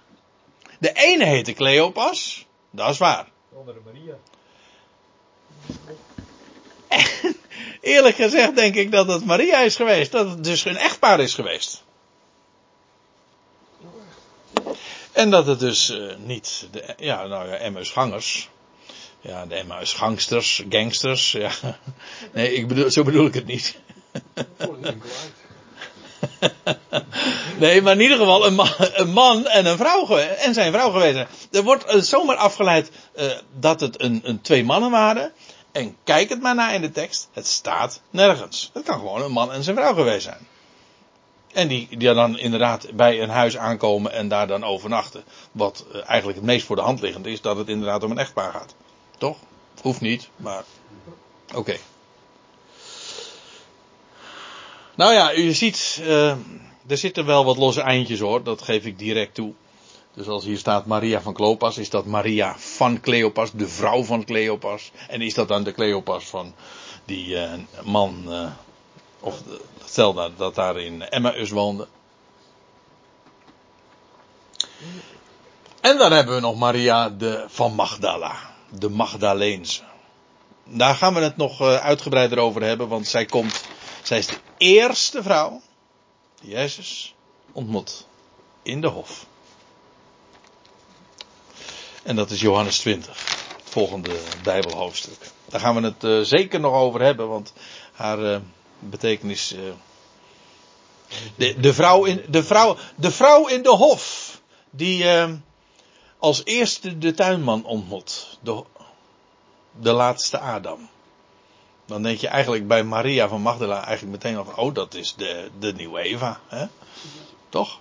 De ene heette Cleopas, dat is waar. De andere Maria. Eerlijk gezegd denk ik dat het Maria is geweest, dat het dus een echtpaar is geweest. En dat het dus eh, niet de, ja, nou ja, Emmausgangers. Ja, de Emmausgangsters, gangsters, ja. Nee, ik bedoel, zo bedoel ik het niet. <laughs> Nee, maar in ieder geval een man, en een vrouw en zijn vrouw geweest. Er wordt eh, zomaar afgeleid eh, dat het een, een twee mannen waren. En kijk het maar naar in de tekst. Het staat nergens. Het kan gewoon een man en zijn vrouw geweest zijn. En die, die dan inderdaad bij een huis aankomen en daar dan overnachten. Wat eh, eigenlijk het meest voor de hand liggend is, dat het inderdaad om een echtpaar gaat. Toch? Hoeft niet, maar oké. Nou ja, u ziet, eh, er zitten wel wat losse eindjes hoor, dat geef ik direct toe. Dus als hier staat Maria van Cleopas, is dat Maria van Cleopas, de vrouw van Cleopas. En is dat dan de Cleopas van die eh, man, eh, of de- stel dat, dat daar in Emmaus woonde. En dan hebben we nog Maria de, van Magdala, de Magdaleense. Daar gaan we het nog eh, uitgebreider over hebben, want zij komt, zij is de eerste vrouw die Jezus ontmoet in de hof. En dat is Johannes 20, het volgende Bijbelhoofdstuk. Daar gaan we het eh, zeker nog over hebben, want haar eh, betekenis. eh, de, de, vrouw in, de, vrouw, de vrouw in de hof, die als eerste de tuinman ontmoet. De, de laatste Adam. Dan denk je eigenlijk bij Maria van Magdala eigenlijk meteen nog, oh dat is de, de nieuwe Eva. Hè? Toch?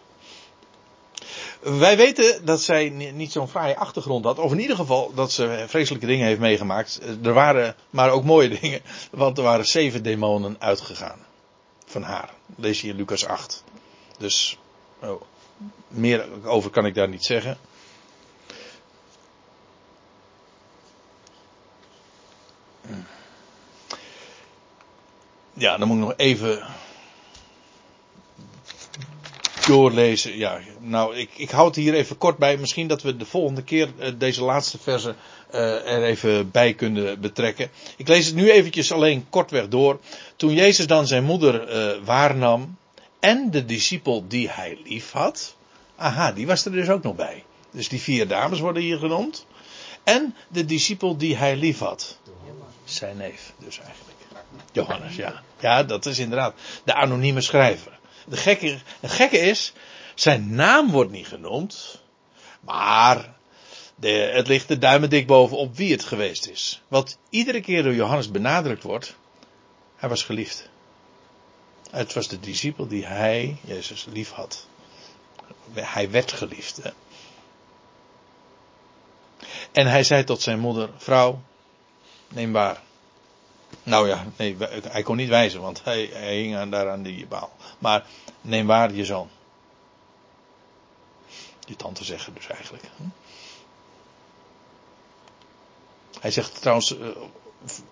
Wij weten dat zij ni- niet zo'n fraaie achtergrond had. Of in ieder geval dat ze vreselijke dingen heeft meegemaakt. Er waren maar ook mooie <laughs> dingen. Want er waren zeven demonen uitgegaan. Van haar. Lees je Lucas 8. Dus oh, meer over kan ik daar niet zeggen. Ja, dan moet ik nog even doorlezen. Ja, nou, ik, ik houd hier even kort bij. Misschien dat we de volgende keer eh, deze laatste verse eh, er even bij kunnen betrekken. Ik lees het nu eventjes alleen kortweg door. Toen Jezus dan zijn moeder eh, waarnam en de discipel die hij lief had. Aha, die was er dus ook nog bij. Dus die vier dames worden hier genoemd. En de discipel die hij lief had. Zijn neef dus eigenlijk. Johannes, ja. Ja, dat is inderdaad de anonieme schrijver. De gekke, het gekke is, zijn naam wordt niet genoemd, maar de, het ligt de duimen dik bovenop wie het geweest is. Wat iedere keer door Johannes benadrukt wordt, hij was geliefd. Het was de discipel die hij, Jezus, lief had. Hij werd geliefd. En hij zei tot zijn moeder, vrouw, neem waar. Nou ja, nee, hij kon niet wijzen, want hij, hij hing aan, daar aan die baal. Maar neem waar je zoon. Je tante zeggen dus eigenlijk. Hij zegt trouwens, uh,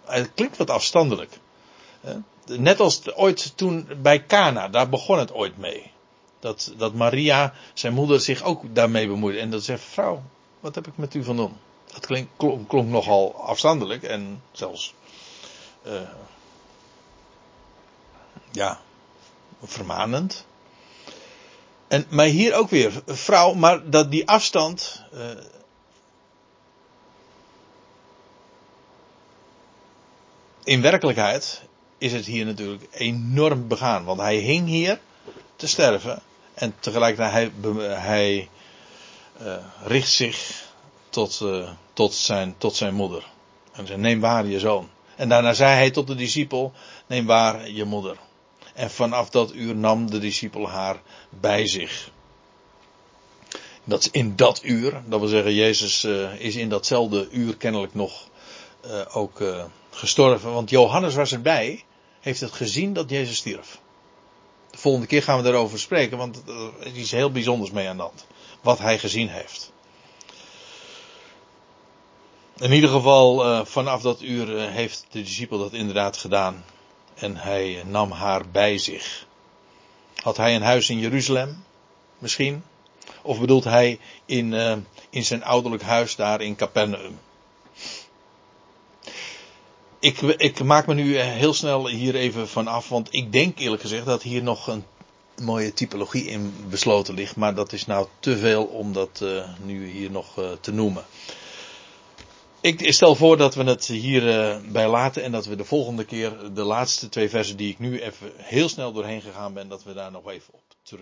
hij klinkt wat afstandelijk. Net als het ooit toen bij Cana, daar begon het ooit mee. Dat, dat Maria, zijn moeder, zich ook daarmee bemoeide. En dat zegt, vrouw, wat heb ik met u van doen? Dat klonk nogal afstandelijk en zelfs, uh, ja, vermanend. En, maar hier ook weer, vrouw, maar dat die afstand, uh, in werkelijkheid is het hier natuurlijk enorm begaan. Want hij hing hier te sterven. En tegelijkertijd hij, hij uh, richt zich tot, tot, zijn, tot zijn moeder. En zei, neem waar je zoon. En daarna zei hij tot de discipel, neem waar je moeder. En vanaf dat uur nam de discipel haar bij zich. Dat in dat uur, dat wil zeggen, Jezus uh, is in datzelfde uur kennelijk nog ook gestorven. Want Johannes was erbij, heeft het gezien dat Jezus stierf. De volgende keer gaan we daarover spreken, want er is heel bijzonders mee aan de hand. Wat hij gezien heeft. In ieder geval, uh, vanaf dat uur uh, heeft de discipel dat inderdaad gedaan. En hij nam haar bij zich. Had hij een huis in Jeruzalem? Misschien. Of bedoelt hij in, in zijn ouderlijk huis daar in Capernaum? Ik, ik, maak me nu heel snel hier even van af, want ik denk eerlijk gezegd dat hier nog een mooie typologie in besloten ligt, maar dat is nou te veel om dat nu hier nog te noemen. Ik stel voor dat we het hier uh, bij laten en dat we de volgende keer de laatste twee versen die ik nu even heel snel doorheen gegaan ben, dat we daar nog even op terug.